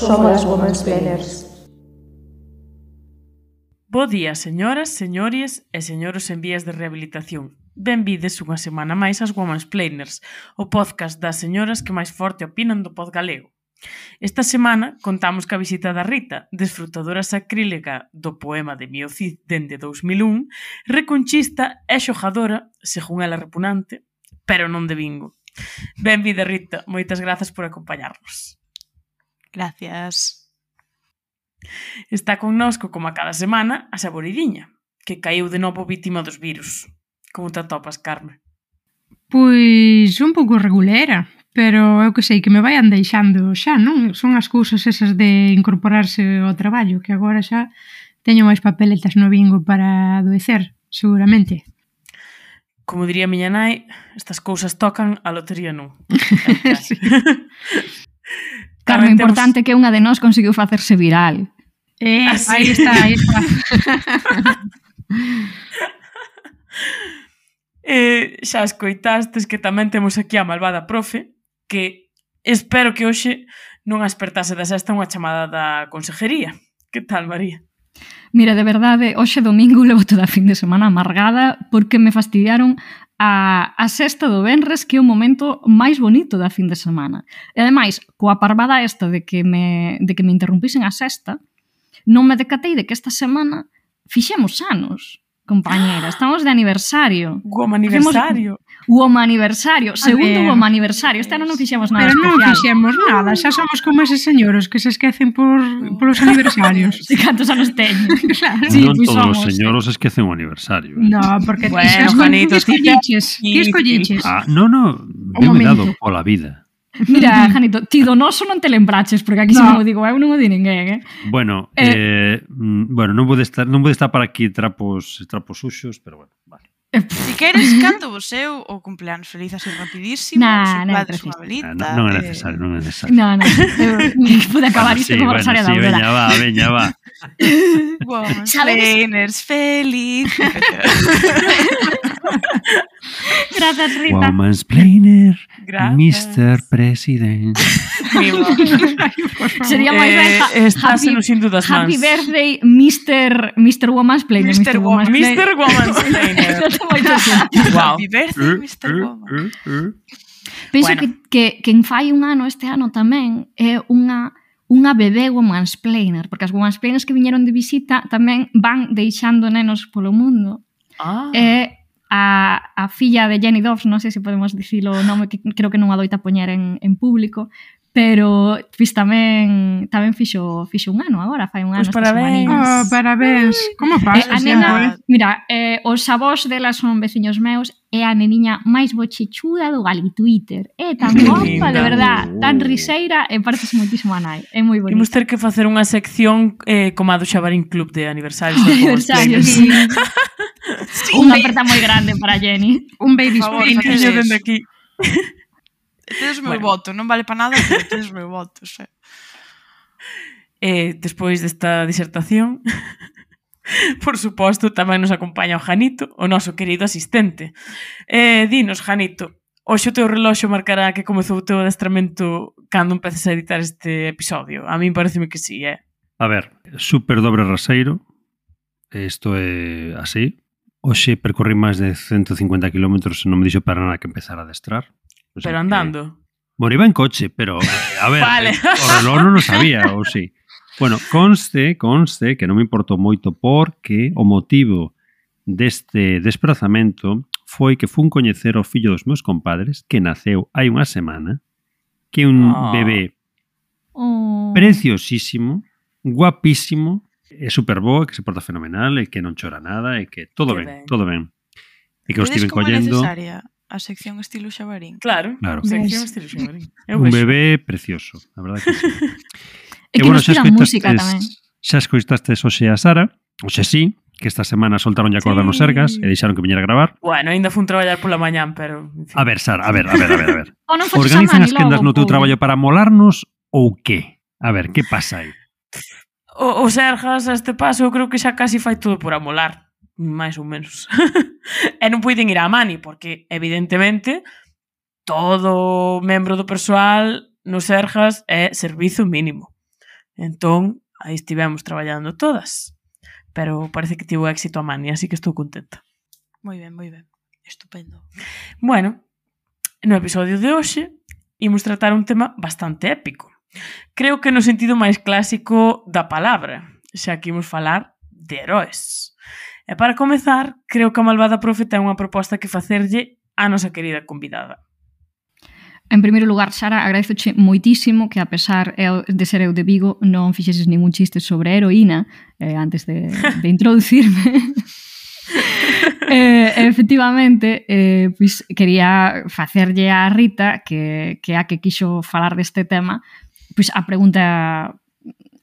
somos as Women's Planners. Bo día, señoras, señores e señoros en vías de rehabilitación. Benvides unha semana máis ás Women's Planners, o podcast das señoras que máis forte opinan do pod galego. Esta semana contamos ca visita da Rita, desfrutadora sacrílega do poema de Mio Cid dende 2001, reconchista e xogadora, según ela repunante, pero non de bingo. Benvida, Rita. Moitas grazas por acompañarnos. Gracias. Está connosco, como a cada semana, a Saboridiña, que caiu de novo vítima dos virus. Como te atopas, Carmen? Pois un pouco regulera, pero eu que sei que me vayan deixando xa, non? Son as cousas esas de incorporarse ao traballo, que agora xa teño máis papeletas no bingo para adoecer, seguramente. Como diría miña nai, estas cousas tocan, a lotería non. sí. Carmo, temos... importante que unha de nós conseguiu facerse viral. Eh, ah, sí. aí está, aí está. eh, xa escoitastes que tamén temos aquí a malvada profe, que espero que hoxe non aspertase da sexta unha chamada da consejería. Que tal, María? Mira, de verdade, hoxe domingo levo toda a fin de semana amargada porque me fastidiaron a, a sexta do Benres, que é o momento máis bonito da fin de semana. E ademais, coa parvada esta de que me, de que me interrumpisen a sexta, non me decatei de que esta semana fixemos anos, compañera. Estamos de aniversario. Como aniversario o aniversario, segundo o aniversario. Este ano non fixemos nada Pero especial. non fixemos nada, xa somos como eses señoros que se esquecen por polos aniversarios. E cantos anos teñen. claro. Sí, non todos somos. os señoros esquecen o aniversario. Eh? No, porque bueno, xa Juanito, que escolliches. Que escolliches. Ah, no, no, ben dado pola vida. Mira, Janito, ti do noso non te lembraches, porque aquí no. se non o digo eu, non o di ninguén, eh? Bueno, eh, eh mm, bueno, non vou estar non vou estar para aquí trapos trapos suxos, pero bueno. Si queres, canto vos eu o cumpleanos feliz así rapidísimo, nah, soplades unha velita... Nah, non, non é eh. necesario, non é necesario. Non, non, eu pude acabar isto sí, como bueno, Rosario sí, Daudela. Veña, va, veña, va. Women's Trainers feliz. Gracias, Rita. Woman's Planer, Mr. President. Sería máis ben. Eh, estás happy, sin dudas happy. Happy birthday, Mr. Mr. Woman's Planer. Mr. Mr. Woman's Mr. Woman's Planer wow. Verdi, Mr. Boba. Penso bueno. que, que, que en fai un ano este ano tamén é unha unha bebé mansplainer, porque as mansplainers que viñeron de visita tamén van deixando nenos polo mundo. Ah. E a, a filla de Jenny Dobbs, non sei se podemos dicilo o nome, que creo que non adoita poñer en, en público, pero pois tamén tamén fixo fixo un ano agora, fai un ano. Pois parabéns. Oh, parabéns. Como pasa? Eh, a nena, mira, eh, os avós dela son veciños meus é a neniña máis bochichuda do Gali Twitter. É tan guapa, de verdad, tan uh. riseira e partes moitísimo a nai. É moi bonito. Imos ter que facer unha sección eh, como a do Xabarín Club de aniversarios. De sí. sí. Unha aperta moi grande para Jenny. Un baby explain. dende aquí tedes o meu bueno. voto, non vale para nada, pero tedes o meu voto, xa. Eh, despois desta disertación, por suposto, tamén nos acompaña o Janito, o noso querido asistente. Eh, dinos, Janito, hoxe o teu reloxo marcará que comezou o teu adestramento cando empeces a editar este episodio. A min pareceme que sí, eh? A ver, super dobre raseiro. Isto é así. Hoxe percorrí máis de 150 km e non me dixo para nada que empezar a adestrar. O sea, pero andando. Moriba en coche, pero a ver, eh, vale. o reloj non o sabía, ou sí. Bueno, conste, conste que non me importou moito porque o motivo deste desplazamento foi que fun coñecer o fillo dos meus compadres que naceu hai unha semana que é un oh. bebé oh. preciosísimo, guapísimo, é superboa, que se porta fenomenal, e que non chora nada, e que todo ben, ben, todo ben. E que o estiven collendo... Necesaria? a sección estilo xabarín. Claro, claro. sección estilo xabarín. Eu un vexo. bebé precioso, a verdade que sí. e que bueno, nos tiran música tamén. Xa escoitastes hoxe a Sara, hoxe sí, que esta semana soltaron a corda sí. nos sergas e deixaron que viñera a gravar. Bueno, ainda fun traballar pola mañán, pero... En fin. A ver, Sara, a ver, a ver, a ver. A ver. non Organizan as quendas no teu traballo para molarnos ou qué? A ver, que pasa aí? O, o Sergas, a este paso, eu creo que xa casi fai todo por amolar máis ou menos. e non puiden ir á Mani, porque, evidentemente, todo membro do persoal nos Sergas é servizo mínimo. Entón, aí estivemos traballando todas. Pero parece que tivo éxito a Mani, así que estou contenta. Moi ben, moi ben. Estupendo. Bueno, no episodio de hoxe imos tratar un tema bastante épico. Creo que no sentido máis clásico da palabra, xa que imos falar de heróis. E para comezar, creo que a malvada profe ten unha proposta que facerlle á nosa querida convidada. En primeiro lugar, Sara, agradezoche moitísimo que a pesar de ser eu de Vigo non fixeses ningún chiste sobre a heroína eh, antes de, de introducirme. eh, efectivamente, eh, pois quería facerlle a Rita que, que a que quixo falar deste tema pois a pregunta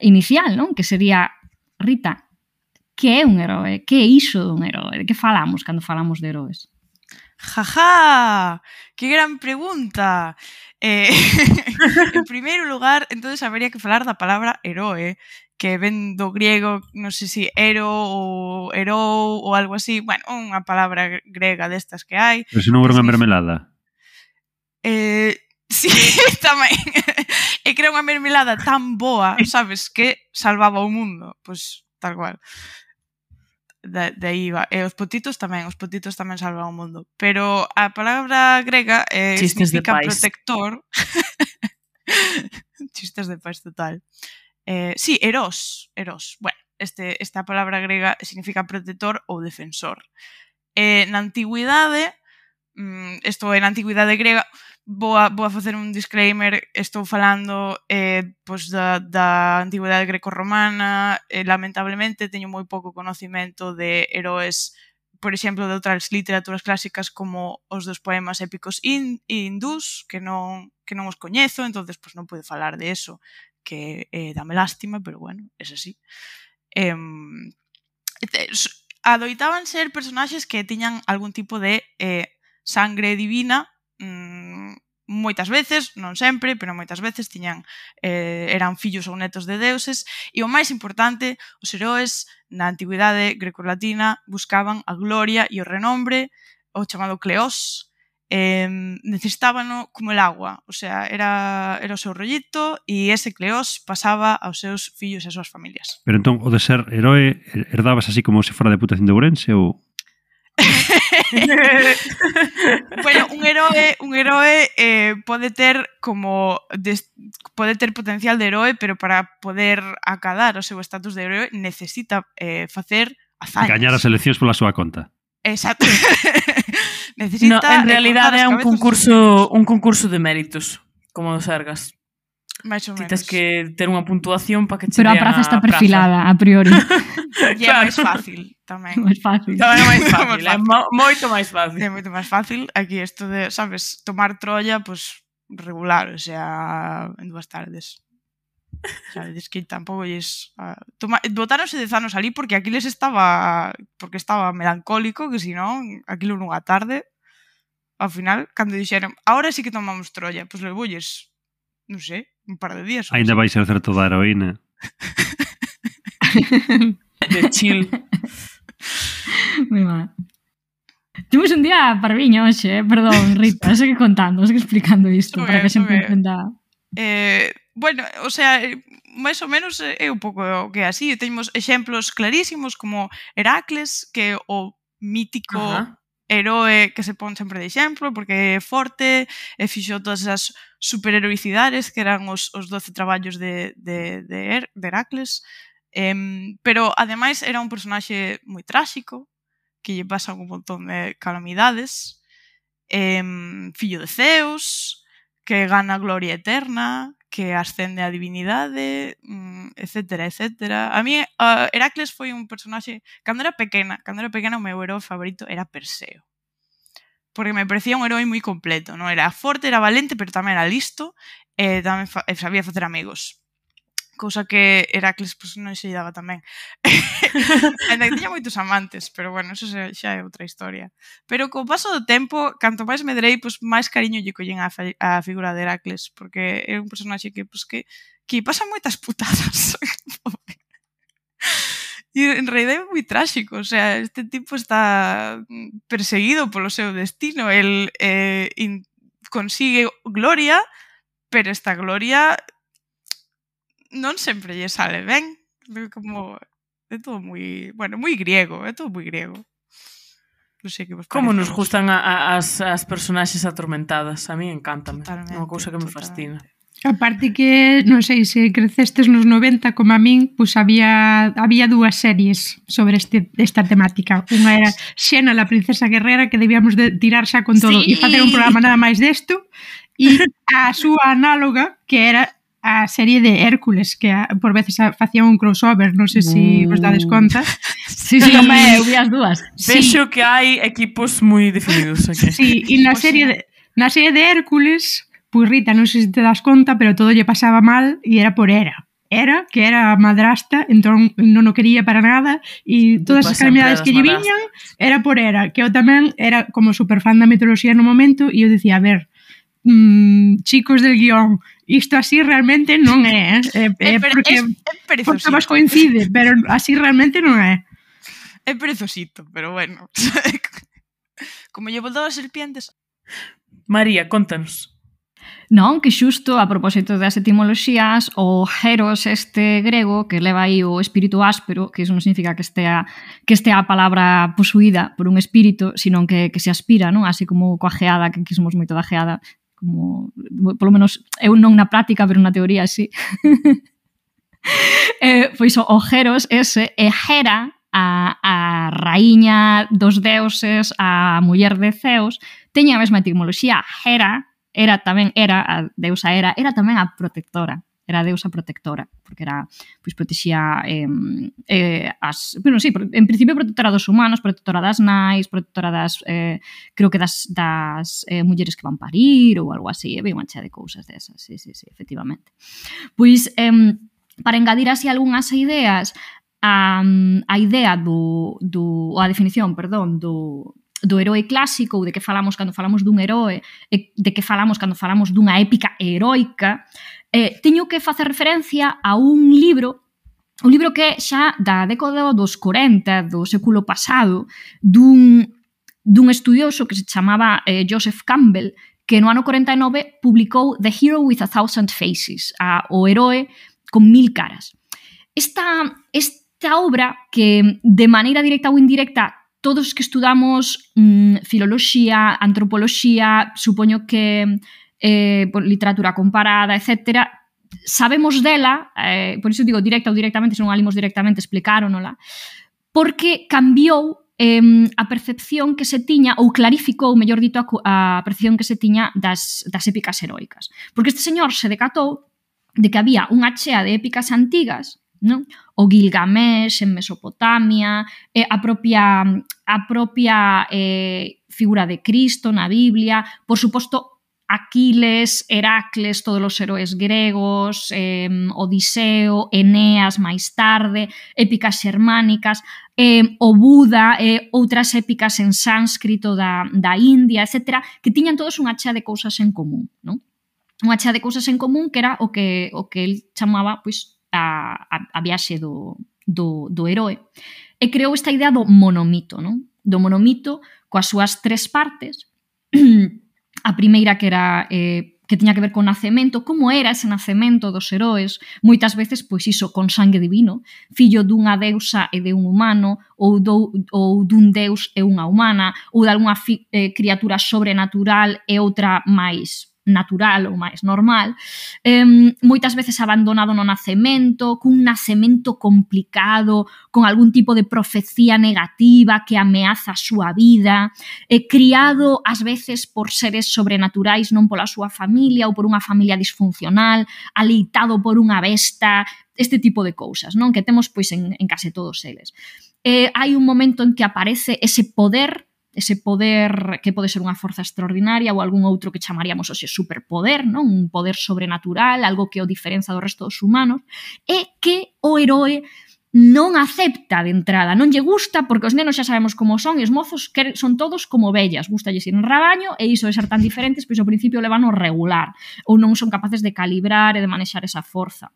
inicial, non? Que sería Rita, que é un heroe? Que é iso dun heroe? De que falamos cando falamos de heroes? Jaja, que gran pregunta. Eh, en primeiro lugar, entonces habería que falar da palabra heroe, que ven do griego, non sei se si hero ou herou ou algo así, bueno, unha palabra grega destas que hai. Pero se non era unha mermelada. Eh, sí, tamén. e que era unha mermelada tan boa, sabes, que salvaba o mundo, pois pues, tal cual de, de aí va. E os potitos tamén, os potitos tamén salvan o mundo. Pero a palabra grega eh, Chistes significa de pais. protector. Chistes de pais total. Eh, sí, eros, eros. Bueno, este, esta palabra grega significa protector ou defensor. Eh, na antigüidade, isto mm, é na antigüidade grega, vou a, vou a facer un disclaimer, estou falando eh, pois da, da antigüedade grecorromana, eh, lamentablemente teño moi pouco conocimento de heróis por exemplo, de outras literaturas clásicas como os dos poemas épicos in, hindús, que non, que non os coñezo, entonces pois non pude falar de eso, que eh, dame lástima, pero bueno, é así. Eh, adoitaban ser personaxes que tiñan algún tipo de eh, sangre divina mm, moitas veces, non sempre, pero moitas veces tiñan eh, eran fillos ou netos de deuses e o máis importante, os heróis na antigüidade grecolatina buscaban a gloria e o renombre, o chamado cleós, eh, necesitábano como el agua, o sea, era, era o seu rollito e ese cleós pasaba aos seus fillos e as súas familias. Pero entón, o de ser heroe er, herdabas así como se fora deputación de Ourense ou, bueno, un heroe, un heroe eh, pode ter como des, pode ter potencial de heroe, pero para poder acadar o seu estatus de heroe necesita eh, facer hazañas. Gañar as eleccións pola súa conta. Exacto. necesita no, en realidad é un concurso un concurso de méritos, como os Argas. Mais ou menos. Tes que ter unha puntuación para que che Pero a praza está perfilada, praza. a priori. e é máis fácil tamén. Máis fácil. Tamén é máis fácil, é moito máis fácil. É moito máis fácil. Aquí isto de, sabes, tomar trolla, pois, pues, regular, o sea, en dúas tardes. Sabes que tampouco lles... Uh, toma, botáronse dez anos ali porque aquí les estaba... Porque estaba melancólico, que si non, Aquiles nunha tarde. Ao final, cando dixeron, ahora sí que tomamos Troya, pois pues, le bulles non sei, un par de días. Ainda vais a hacer toda a heroína. de chill. Moi mal. Temos un día parviño hoxe, eh? perdón, Rita, segue contando, segue explicando isto para que sempre entenda. Eh, bueno, o sea, máis ou menos eh, é un pouco que así, temos exemplos clarísimos como Heracles, que o mítico Ajá heroe que se pon sempre de exemplo porque é forte e fixo todas as superheroicidades que eran os, os 12 traballos de, de, de, Her de Heracles. Eh, pero ademais era un personaxe moi tráxico que lle pasa un montón de calamidades. Eh, fillo de Zeus que gana gloria eterna que ascende a divinidade, mm, etc, etc. A mí uh, Heracles foi un personaxe, cando era pequena, cando era pequena o meu herói favorito era Perseo. Porque me parecía un herói moi completo, non? Era forte, era valente, pero tamén era listo e tamén fa e sabía facer amigos cousa que Heracles pues, non se daba tamén. Ainda que tiña moitos amantes, pero bueno, eso xa é outra historia. Pero co paso do tempo, canto máis me pues, pois máis cariño lle collen a, a figura de Heracles, porque é un personaxe que, pois, que, que pasa moitas putadas. E en realidad é moi tráxico, o sea, este tipo está perseguido polo seu destino, el eh, in, consigue gloria, pero esta gloria non sempre lle sale ben, como é todo moi, bueno, moi griego, é todo moi griego. Non sei que vos Como nos gustan a, a, as, as personaxes atormentadas, a mí encántame, é unha cousa que me fascina. Totalmente. A parte que, non sei, se crecestes nos 90 como a min, pois había había dúas series sobre este, esta temática. Unha era Xena, la princesa guerrera, que debíamos de tirar xa con todo sí. e facer un programa nada máis desto. E a súa análoga, que era a serie de Hércules que a, por veces a, facían un crossover, non sei se si mm. vos dades conta. sí, sí, me, vi as dúas. Sí. Vexo que hai equipos moi definidos aquí. Sí, e na serie de, na serie de Hércules, pois Rita, non sei se te das conta, pero todo lle pasaba mal e era por Hera. Era que era madrasta, entón non o quería para nada e todas as calamidades que lle viñan era por Hera, que eu tamén era como superfan da mitoloxía no momento e eu dicía, a ver, mmm, chicos del guión, isto así realmente non é, eh. é, é, é porque, é, é porque vos coincide, pero así realmente non é. É perezosito, pero bueno. Como lle voltou as serpientes... María, contanos. Non, que xusto a propósito das etimoloxías, o heros este grego que leva aí o espírito áspero, que iso non significa que estea que estea a palabra posuída por un espírito, sino que, que se aspira, non? Así como coa geada, que somos moito da geada, como polo menos eu non na práctica, pero na teoría sí. eh, pois o, o ese é Hera a, a raíña dos deuses, a muller de Zeus, teña a mesma etimoloxía. Hera era tamén era a deusa era, era tamén a protectora era a deusa protectora, porque era pois protexía eh, eh, as, bueno, sí, en principio protectora dos humanos, protectora das nais, protectora das eh, creo que das das eh, mulleres que van parir ou algo así, había eh? unha chea de cousas desas. Sí, sí, sí, efectivamente. Pois eh, para engadir así algunhas ideas, a, a idea do, do ou a definición, perdón, do, do heroe clásico ou de que falamos cando falamos dun heroe e de que falamos cando falamos dunha épica heroica eh, teño que facer referencia a un libro un libro que xa da década dos 40 do século pasado dun, dun estudioso que se chamaba eh, Joseph Campbell que no ano 49 publicou The Hero with a Thousand Faces, a, o heroe con mil caras. Esta, esta obra que de maneira directa ou indirecta todos que estudamos mm, filoloxía, antropoloxía, supoño que eh, por literatura comparada, etcétera, sabemos dela, eh, por iso digo directa ou directamente, se non alimos directamente, explicáronola, porque cambiou eh, a percepción que se tiña, ou clarificou, mellor dito, a, a percepción que se tiña das, das épicas heroicas. Porque este señor se decatou de que había unha chea de épicas antigas, non? o Gilgamesh en Mesopotamia, eh, a propia, a propia eh, figura de Cristo na Biblia, por suposto, Aquiles, Heracles, todos os heróis gregos, eh, Odiseo, Eneas máis tarde, épicas xermánicas, eh, o Buda, eh, outras épicas en sánscrito da, da India, etc., que tiñan todos unha chea de cousas en común, non? Unha chea de cousas en común que era o que o que el chamaba pois, a, a, a viaxe do, do, do heroe. E creou esta idea do monomito, non? Do monomito coas súas tres partes, A primeira que era eh, que tiña que ver con nacemento, como era ese nacemento dos heróis, moitas veces, pois iso, con sangue divino, fillo dunha deusa e de un humano, ou, do, ou dun deus e unha humana, ou de algunha fi, eh, criatura sobrenatural e outra máis natural ou máis normal, eh, moitas veces abandonado no nacemento, cun nacemento complicado, con algún tipo de profecía negativa que ameaza a súa vida, eh, criado ás veces por seres sobrenaturais, non pola súa familia ou por unha familia disfuncional, aleitado por unha besta, este tipo de cousas, non? Que temos pois en, en case todos eles. Eh, hai un momento en que aparece ese poder ese poder que pode ser unha forza extraordinaria ou algún outro que chamaríamos ese superpoder, non? un poder sobrenatural, algo que o diferenza do resto dos humanos, é que o heroe non acepta de entrada, non lle gusta porque os nenos xa sabemos como son e os mozos que son todos como vellas, gusta lle ir en rabaño e iso de ser tan diferentes, pois ao principio levan o regular ou non son capaces de calibrar e de manexar esa forza.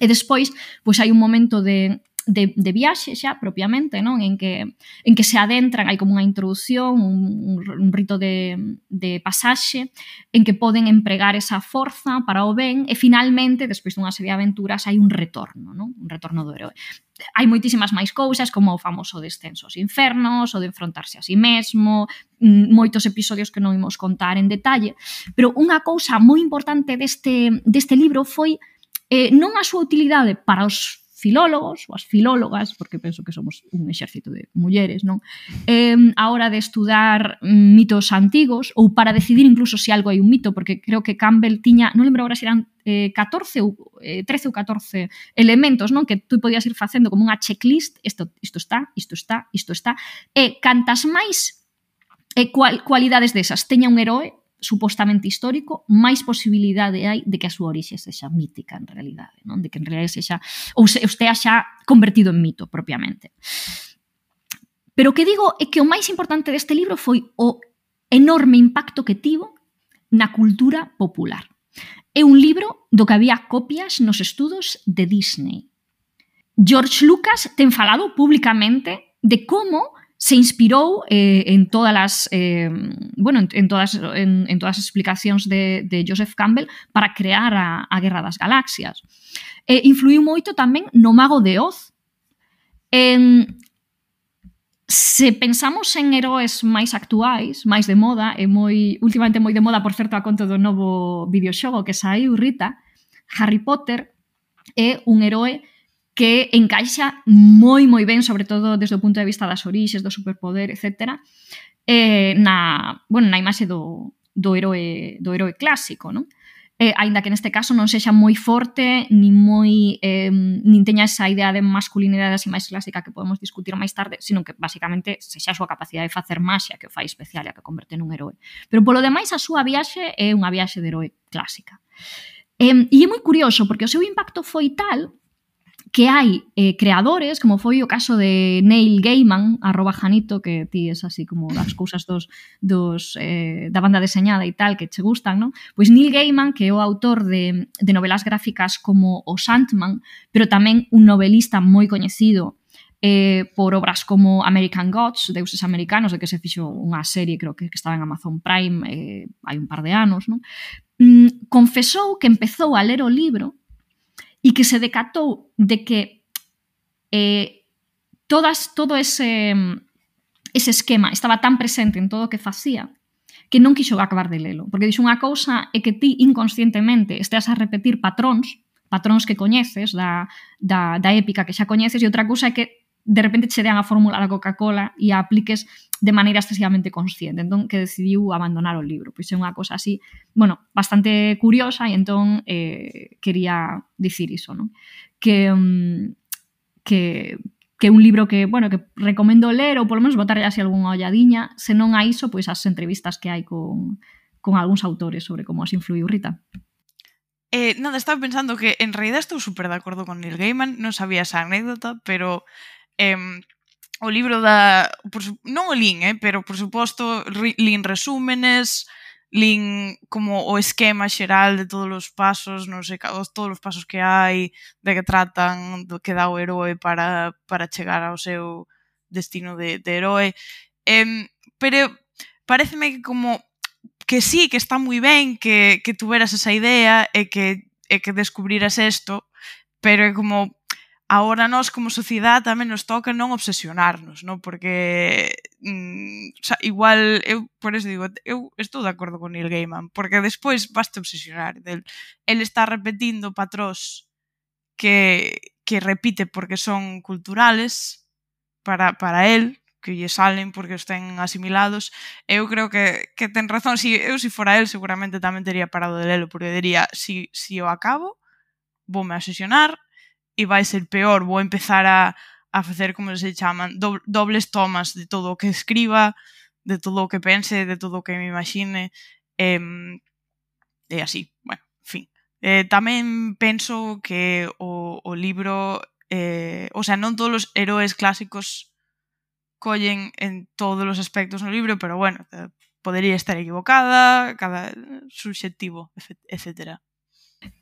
E despois, pois hai un momento de de, de viaxe xa propiamente, non? En que en que se adentran, hai como unha introdución, un, un rito de, de pasaxe, en que poden empregar esa forza para o ben e finalmente, despois dunha serie de aventuras, hai un retorno, non? Un retorno do heroe. Hai moitísimas máis cousas, como o famoso descenso aos infernos, o de enfrontarse a si sí mesmo, mm, moitos episodios que non imos contar en detalle, pero unha cousa moi importante deste, deste libro foi eh, non a súa utilidade para os filólogos ou as filólogas, porque penso que somos un exército de mulleres, non? Eh, a hora de estudar mitos antigos ou para decidir incluso se algo hai un mito, porque creo que Campbell tiña, non lembro agora se eran eh, 14 ou eh, 13 ou 14 elementos, non? Que tú podías ir facendo como unha checklist, isto, isto está, isto está, isto está, e cantas máis e cual, cualidades desas teña un heroe, supostamente histórico, máis posibilidade hai de que a súa orixe sexa mítica en realidade, non? De que en realidade sexa ou se estea xa convertido en mito propiamente. Pero o que digo é que o máis importante deste libro foi o enorme impacto que tivo na cultura popular. É un libro do que había copias nos estudos de Disney. George Lucas ten falado públicamente de como se inspirou eh, en todas as eh, bueno, en, en todas en, en todas as explicacións de, de Joseph Campbell para crear a, a Guerra das Galaxias. Eh, influiu moito tamén no Mago de Oz. En, se pensamos en heróis máis actuais, máis de moda, e moi últimamente moi de moda, por certo, a conto do novo videoxogo que saiu Rita, Harry Potter é un heroe que encaixa moi moi ben, sobre todo desde o punto de vista das orixes, do superpoder, etc. Eh, na, bueno, na imaxe do, do heroe do heroe clásico, non? Eh, aínda que neste caso non sexa moi forte ni moi eh, nin teña esa idea de masculinidade así máis clásica que podemos discutir máis tarde, sino que basicamente sexa a súa capacidade de facer maxia que o fai especial e a que converte nun heroe. Pero polo demais a súa viaxe é unha viaxe de heroe clásica. Eh, e é moi curioso porque o seu impacto foi tal que hai eh, creadores, como foi o caso de Neil Gaiman, arroba Janito, que ti es así como das cousas dos, dos eh, da banda deseñada e tal que che gustan, non? Pois Neil Gaiman, que é o autor de, de novelas gráficas como O Sandman, pero tamén un novelista moi coñecido eh, por obras como American Gods, Deuses Americanos, de que se fixo unha serie, creo que, que estaba en Amazon Prime eh, hai un par de anos, non? Mm, confesou que empezou a ler o libro e que se decatou de que eh, todas, todo ese, ese esquema estaba tan presente en todo o que facía que non quixo acabar de lelo. Porque dixo unha cousa é que ti inconscientemente esteas a repetir patróns, patróns que coñeces da, da, da épica que xa coñeces, e outra cousa é que de repente che dean a fórmula da Coca-Cola e a apliques de maneira excesivamente consciente, entón que decidiu abandonar o libro, pois é unha cosa así, bueno, bastante curiosa e entón eh, quería dicir iso, non? Que, um, que que un libro que, bueno, que recomendo ler ou polo menos botarlle así algunha olladiña, se non a iso, pois as entrevistas que hai con, con algúns autores sobre como as influiu Rita. Eh, nada, estaba pensando que en realidad estou super de acordo con Neil Gaiman, non sabía esa anécdota, pero Eh, o libro da... Por, non o lin, eh, pero por suposto lin resúmenes, lin como o esquema xeral de todos os pasos, non sei, todos os pasos que hai, de que tratan, do que dá o heroe para, para chegar ao seu destino de, de heroe. Eh, pero pareceme que como que sí, que está moi ben que, que tuveras esa idea e que, e que descubriras isto, pero é como Ahora nós como sociedade tamén nos toca non obsesionarnos, non? Porque mm, o sea, igual eu por eso digo, eu estou de acordo con Neil Gaiman, porque despois basta obsesionar del el está repetindo patróns que que repite porque son culturales para para el, que lle salen porque os ten asimilados. Eu creo que, que ten razón. Si eu, se si fora el, seguramente tamén teria parado de lelo, porque diría, si, si o acabo, voume a e vai ser peor, vou empezar a, a facer como se chaman, dobles tomas de todo o que escriba, de todo o que pense, de todo o que me imagine, e, e así, bueno, en fin. Eh, tamén penso que o, o libro, eh, o sea, non todos os heróis clásicos collen en todos os aspectos no libro, pero bueno, eh, podería estar equivocada, cada eh, subxectivo, etcétera.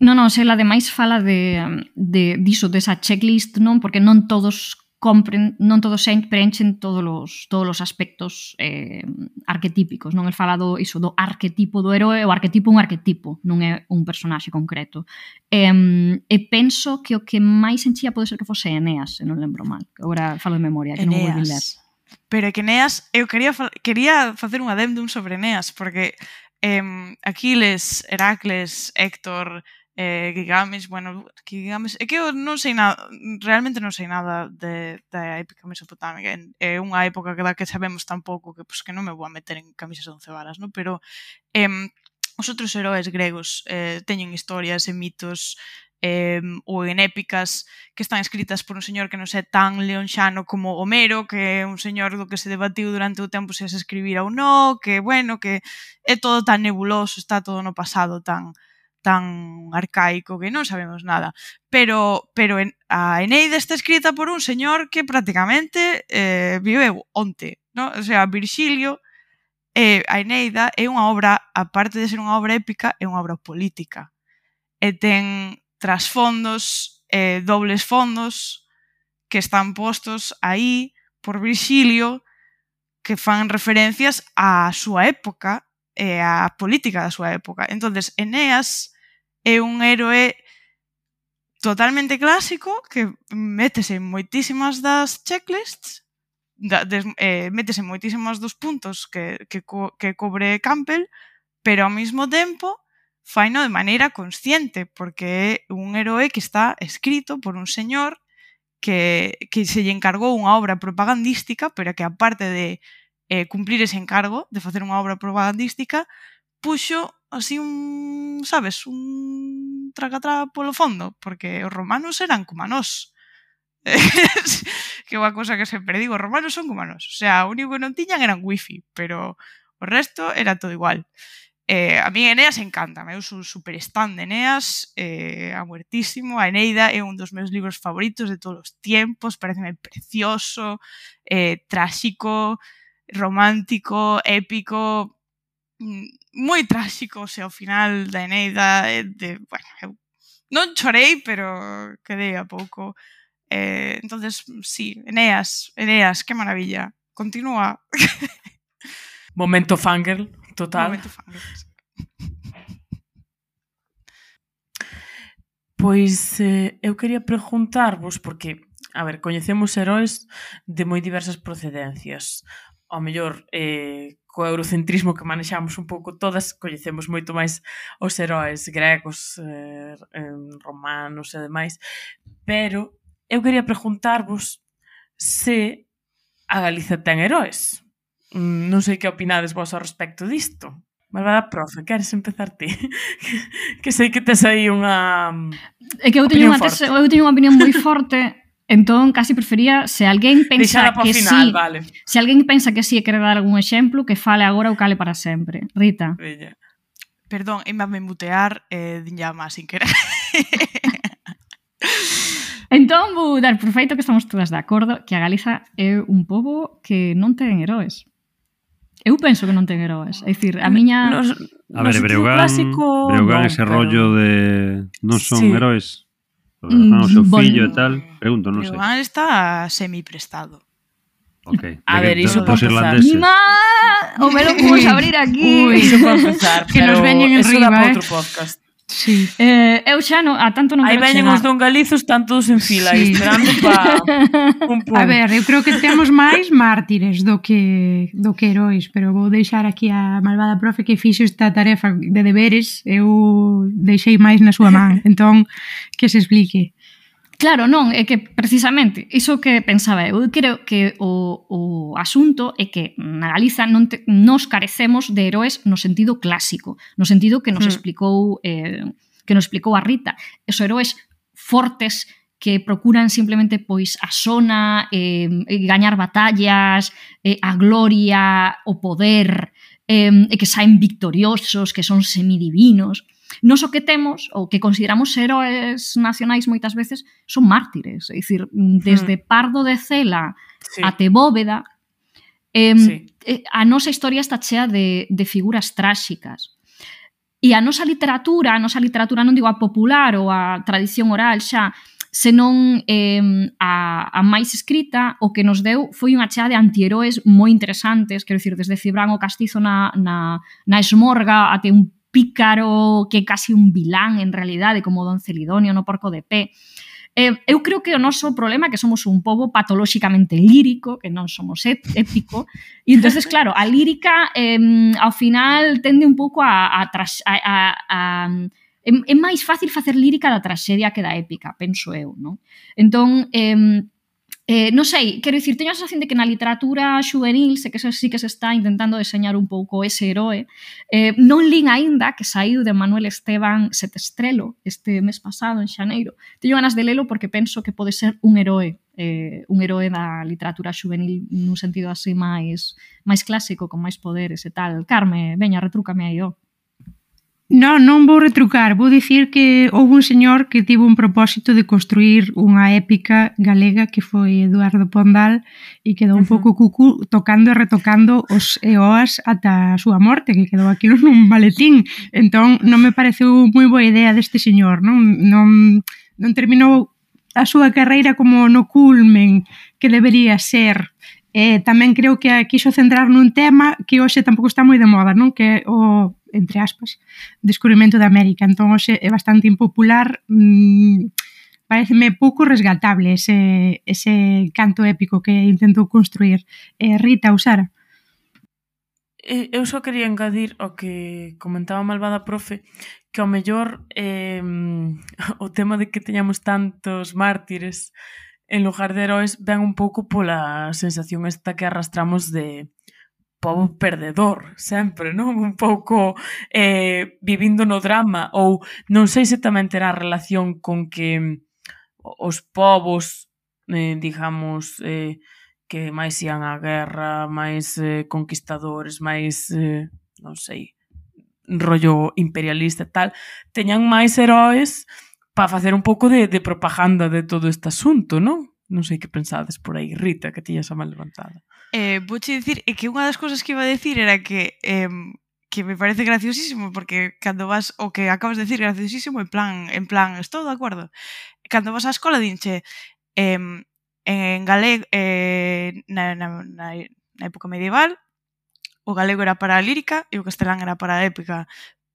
Non, non, Sela ademais fala de, de diso, desa checklist, non? Porque non todos compren, non todos preenchen todos os, todos os aspectos eh, arquetípicos, non? El fala do, iso, do arquetipo do heroe, o arquetipo é un arquetipo, non é un personaxe concreto. E, e penso que o que máis enchía pode ser que fose Eneas, se non lembro mal. Agora falo de memoria, que Eneas. non vou ler. Pero é que Eneas, eu quería, quería facer un adendum sobre Eneas, porque eh, Aquiles, Heracles, Héctor, eh, Gigames, bueno, Gigames, é que eu non sei nada, realmente non sei nada de, da épica mesopotámica, é unha época que da que sabemos tan pouco que, pues, que non me vou a meter en camisas de once varas, no? pero eh, os outros heróis gregos eh, teñen historias e mitos eh, ou en épicas que están escritas por un señor que non é tan leonxano como Homero, que é un señor do que se debatiu durante o tempo se as escribira ou non, que, bueno, que é todo tan nebuloso, está todo no pasado tan tan arcaico que non sabemos nada. Pero pero en, a Eneida está escrita por un señor que prácticamente eh, viveu onte, no? o sea, Virxilio, eh, a Eneida é unha obra, aparte de ser unha obra épica, é unha obra política. E ten trasfondos, eh, dobles fondos que están postos aí por Virxilio que fan referencias á súa época e á política da súa época. entonces Eneas é un héroe totalmente clásico que métese en moitísimas das checklists da, des, eh, métese en moitísimos dos puntos que, que, co, que cobre Campbell pero ao mesmo tempo faino de maneira consciente, porque é un herói que está escrito por un señor que, que se lle encargou unha obra propagandística, pero que aparte de eh, cumplir ese encargo, de facer unha obra propagandística, puxo así un, sabes, un tracatrá polo fondo, porque os romanos eran como nós. que é unha cousa que sempre digo, os romanos son como nós. O sea, o único que non tiñan eran wifi, pero o resto era todo igual. Eh, a mí Eneas encanta, eu sou super stand de Eneas, eh, a muertísimo, a Eneida é un dos meus libros favoritos de todos os tiempos, pareceme precioso, eh, tráxico, romántico, épico, mm, moi tráxico, sea, ao final da Eneida, eh, de, bueno, eu non chorei, pero quedei a pouco. Eh, entonces, sí, Eneas, Eneas, que maravilla. Continúa. Momento fangirl. Total. Momento. Pois eh, eu quería preguntarvos, porque, a ver, coñecemos heróis de moi diversas procedencias. Ao mellor, eh, co eurocentrismo que manexamos un pouco todas, coñecemos moito máis os heróis gregos, eh, romanos e demais, pero eu quería preguntarvos se a Galiza ten heróis. Mm, non sei que opinades vos ao respecto disto. Malvada profe, queres empezar ti? que sei que tes aí unha mm, É que eu teño unha tese, eu teño unha opinión moi forte, entón casi prefería se alguén pensa que final, sí, vale. se alguén pensa que sí e quere dar algún exemplo, que fale agora ou cale para sempre. Rita. Bella. Perdón, e me mutear eh, dinllama sin querer. entón vou dar por feito que estamos todas de acordo que a Galiza é un pobo que non ten heróis. Eu penso que non ten heróis. É dicir, a miña... Nos, a ver, Breogán, clásico, Breogán ese pero... rollo de... Non son sí. heróis. Non, mm, o seu bon, fillo e tal. Pregunto, non sei. Breogán está semiprestado. Ok. A ver, iso pode empezar. Mima! O melo vamos a abrir aquí. Uy, iso pode empezar. que nos veñen en riba, eh. outro podcast. Sí. Eh, eu xa no, a tanto non Aí veñen os dongalizos tan todos en fila sí. esperando pa un pum. A ver, eu creo que temos máis mártires do que do que heróis, pero vou deixar aquí a malvada profe que fixo esta tarefa de deberes, eu deixei máis na súa man, entón que se explique. Claro, non, é que precisamente iso que pensaba eu, creo que o, o asunto é que na Galiza non te, nos carecemos de heróis no sentido clásico, no sentido que nos mm. explicou eh, que nos explicou a Rita, esos heróis fortes que procuran simplemente pois a zona, eh, gañar batallas, eh, a gloria, o poder, eh, e que saen victoriosos, que son semidivinos. Nos o que temos, ou que consideramos heróis nacionais moitas veces, son mártires. É dicir, mm, mm. desde hmm. Pardo de Cela sí. até Bóveda, eh, sí. a nosa historia está chea de, de figuras tráxicas. E a nosa literatura, a nosa literatura non digo a popular ou a tradición oral xa, senón eh, a, a máis escrita, o que nos deu foi unha chea de antiheróes moi interesantes, quero dicir, desde Cibrán o Castizo na, na, na Esmorga até un pícaro que é casi un vilán en realidade, como Don Celidonio no Porco de Pé. Eh, eu creo que o noso problema é que somos un pobo patolóxicamente lírico, que non somos épico, e entonces claro, a lírica eh, ao final tende un pouco a, a, tras, a, a, a é, é máis fácil facer lírica da traxedia que da épica, penso eu, non? Entón, eh, Eh, non sei, quero dicir, teño a sensación de que na literatura juvenil, se que eso sí que se está intentando deseñar un pouco ese heroe, eh, non lin aínda que saiu de Manuel Esteban Setestrelo este mes pasado, en xaneiro. Teño ganas de lelo porque penso que pode ser un heroe, eh, un heroe da literatura juvenil nun sentido así máis máis clásico, con máis poderes e tal. Carme, veña, retrúcame aí, ó. Oh. Non, non vou retrucar, vou dicir que houve un señor que tivo un propósito de construir unha épica galega que foi Eduardo Pondal e quedou un pouco cucu tocando e retocando os eoas ata a súa morte, que quedou aquí nun maletín. Entón, non me pareceu moi boa idea deste señor, non, non, non terminou a súa carreira como no culmen que debería ser. Eh, tamén creo que quiso quixo centrar nun tema que hoxe tampouco está moi de moda, non? Que o entre aspas, descubrimento da América. Entón, hoxe é bastante impopular, mmm, pareceme pouco resgatable ese, ese canto épico que intentou construir eh, Rita Usara. Eh, eu só quería engadir o que comentaba Malvada Profe, que ao mellor eh, o tema de que teñamos tantos mártires en lugar de heróis ven un pouco pola sensación esta que arrastramos de pobo perdedor, sempre, non? Un pouco eh, vivindo no drama, ou non sei se tamén terá relación con que os povos, eh, digamos, eh, que máis ian á guerra, máis eh, conquistadores, máis, eh, non sei, rollo imperialista e tal, teñan máis heróis para facer un pouco de, de propaganda de todo este asunto, non? Non sei que pensades por aí, Rita, que tiñas a mal levantada. Eh, vouche dicir, é que unha das cousas que iba a decir era que eh, que me parece graciosísimo porque cando vas o que acabas de decir graciosísimo en plan, en plan, estou de acordo. Cando vas á escola dinche eh, en galego eh, na, na, na, na época medieval o galego era para a lírica e o castelán era para a épica.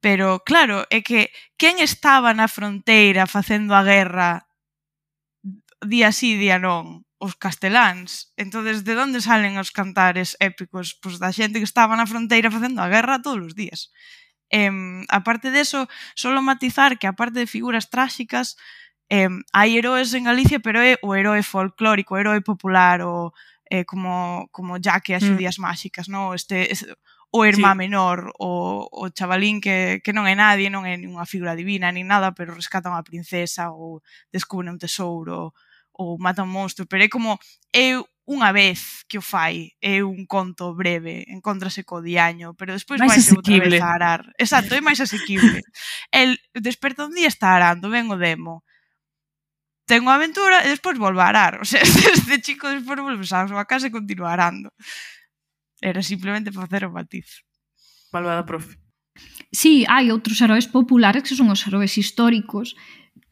Pero claro, é que quen estaba na fronteira facendo a guerra día sí, día non? os casteláns. entonces de onde salen os cantares épicos? Pois da xente que estaba na fronteira facendo a guerra todos os días. Eh, aparte deso, solo matizar que aparte de figuras tráxicas, eh, hai heróes en Galicia, pero é o herói folclórico, o herói popular, o eh, como, como ya que as xudías mm. máxicas, no? este, este, o irmá sí. menor, o, o chavalín que, que non é nadie, non é unha figura divina, nin nada, pero rescata unha princesa ou descubre un tesouro, ou mata un monstro, pero é como é unha vez que o fai, é un conto breve, encontrase co diaño, pero despois vai ser outra vez a arar. Exacto, é máis asequible. El desperta un día está arando, ven o demo. Ten unha aventura e despois volve a arar. O sea, este chico despois volve a súa casa e continua arando. Era simplemente facer o matiz. Malvada profe. Sí, hai outros heróis populares que son os heróis históricos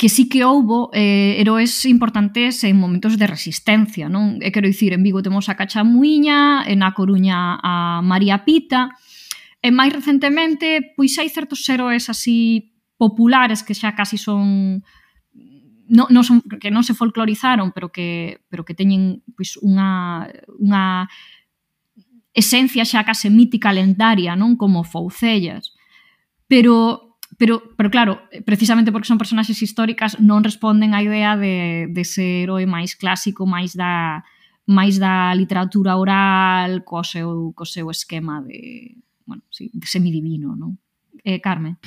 que sí que houbo eh, heróis importantes en momentos de resistencia, non? E quero dicir, en Vigo temos a Cachamuiña, en A Coruña a María Pita, e máis recentemente, pois hai certos heróis así populares que xa casi son non, non son, que non se folclorizaron, pero que pero que teñen pois unha unha esencia xa case mítica lendaria, non como Foucellas. Pero Pero, pero claro, precisamente porque son personaxes históricas non responden á idea de, de ser heroe máis clásico, máis da máis da literatura oral co seu, co seu esquema de, bueno, sí, de semidivino, non? Eh, Carmen?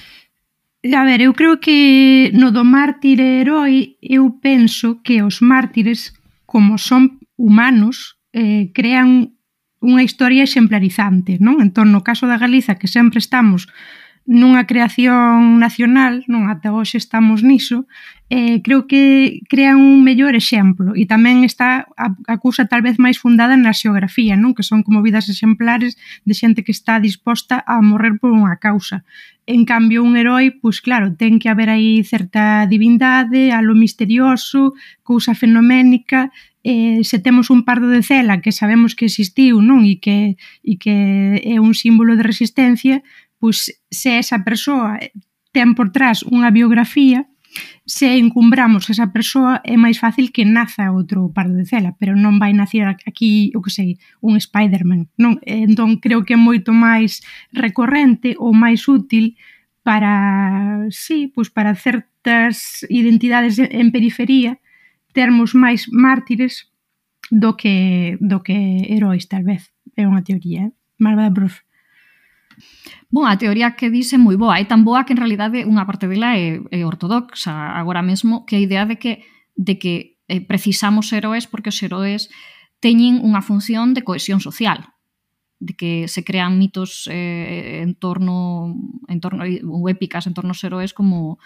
A ver, eu creo que no do mártir e herói eu penso que os mártires, como son humanos, eh, crean unha historia exemplarizante, non? Entón, no caso da Galiza, que sempre estamos nunha creación nacional, non ata hoxe estamos niso, eh, creo que crea un mellor exemplo e tamén está a, acusa tal vez máis fundada na xeografía, non que son como vidas exemplares de xente que está disposta a morrer por unha causa. En cambio, un herói, pois claro, ten que haber aí certa divindade, algo misterioso, cousa fenoménica, eh, se temos un pardo de cela que sabemos que existiu non e que, e que é un símbolo de resistencia, pois se esa persoa ten por trás unha biografía, se encumbramos esa persoa é máis fácil que naza outro pardo de cela, pero non vai nacer aquí, o que sei, un Spider-Man. Non, eh, entón creo que é moito máis recorrente ou máis útil para, sí, pois para certas identidades en periferia termos máis mártires do que do que heróis, tal vez. É unha teoría, eh? Malvada profe. Bon, a teoría que dice moi boa, é tan boa que en realidade unha parte dela é, é ortodoxa. Agora mesmo, que a idea de que de que eh, precisamos heróis porque os heróis teñen unha función de cohesión social, de que se crean mitos eh, en torno en torno eh, ou épicas en torno aos heróis como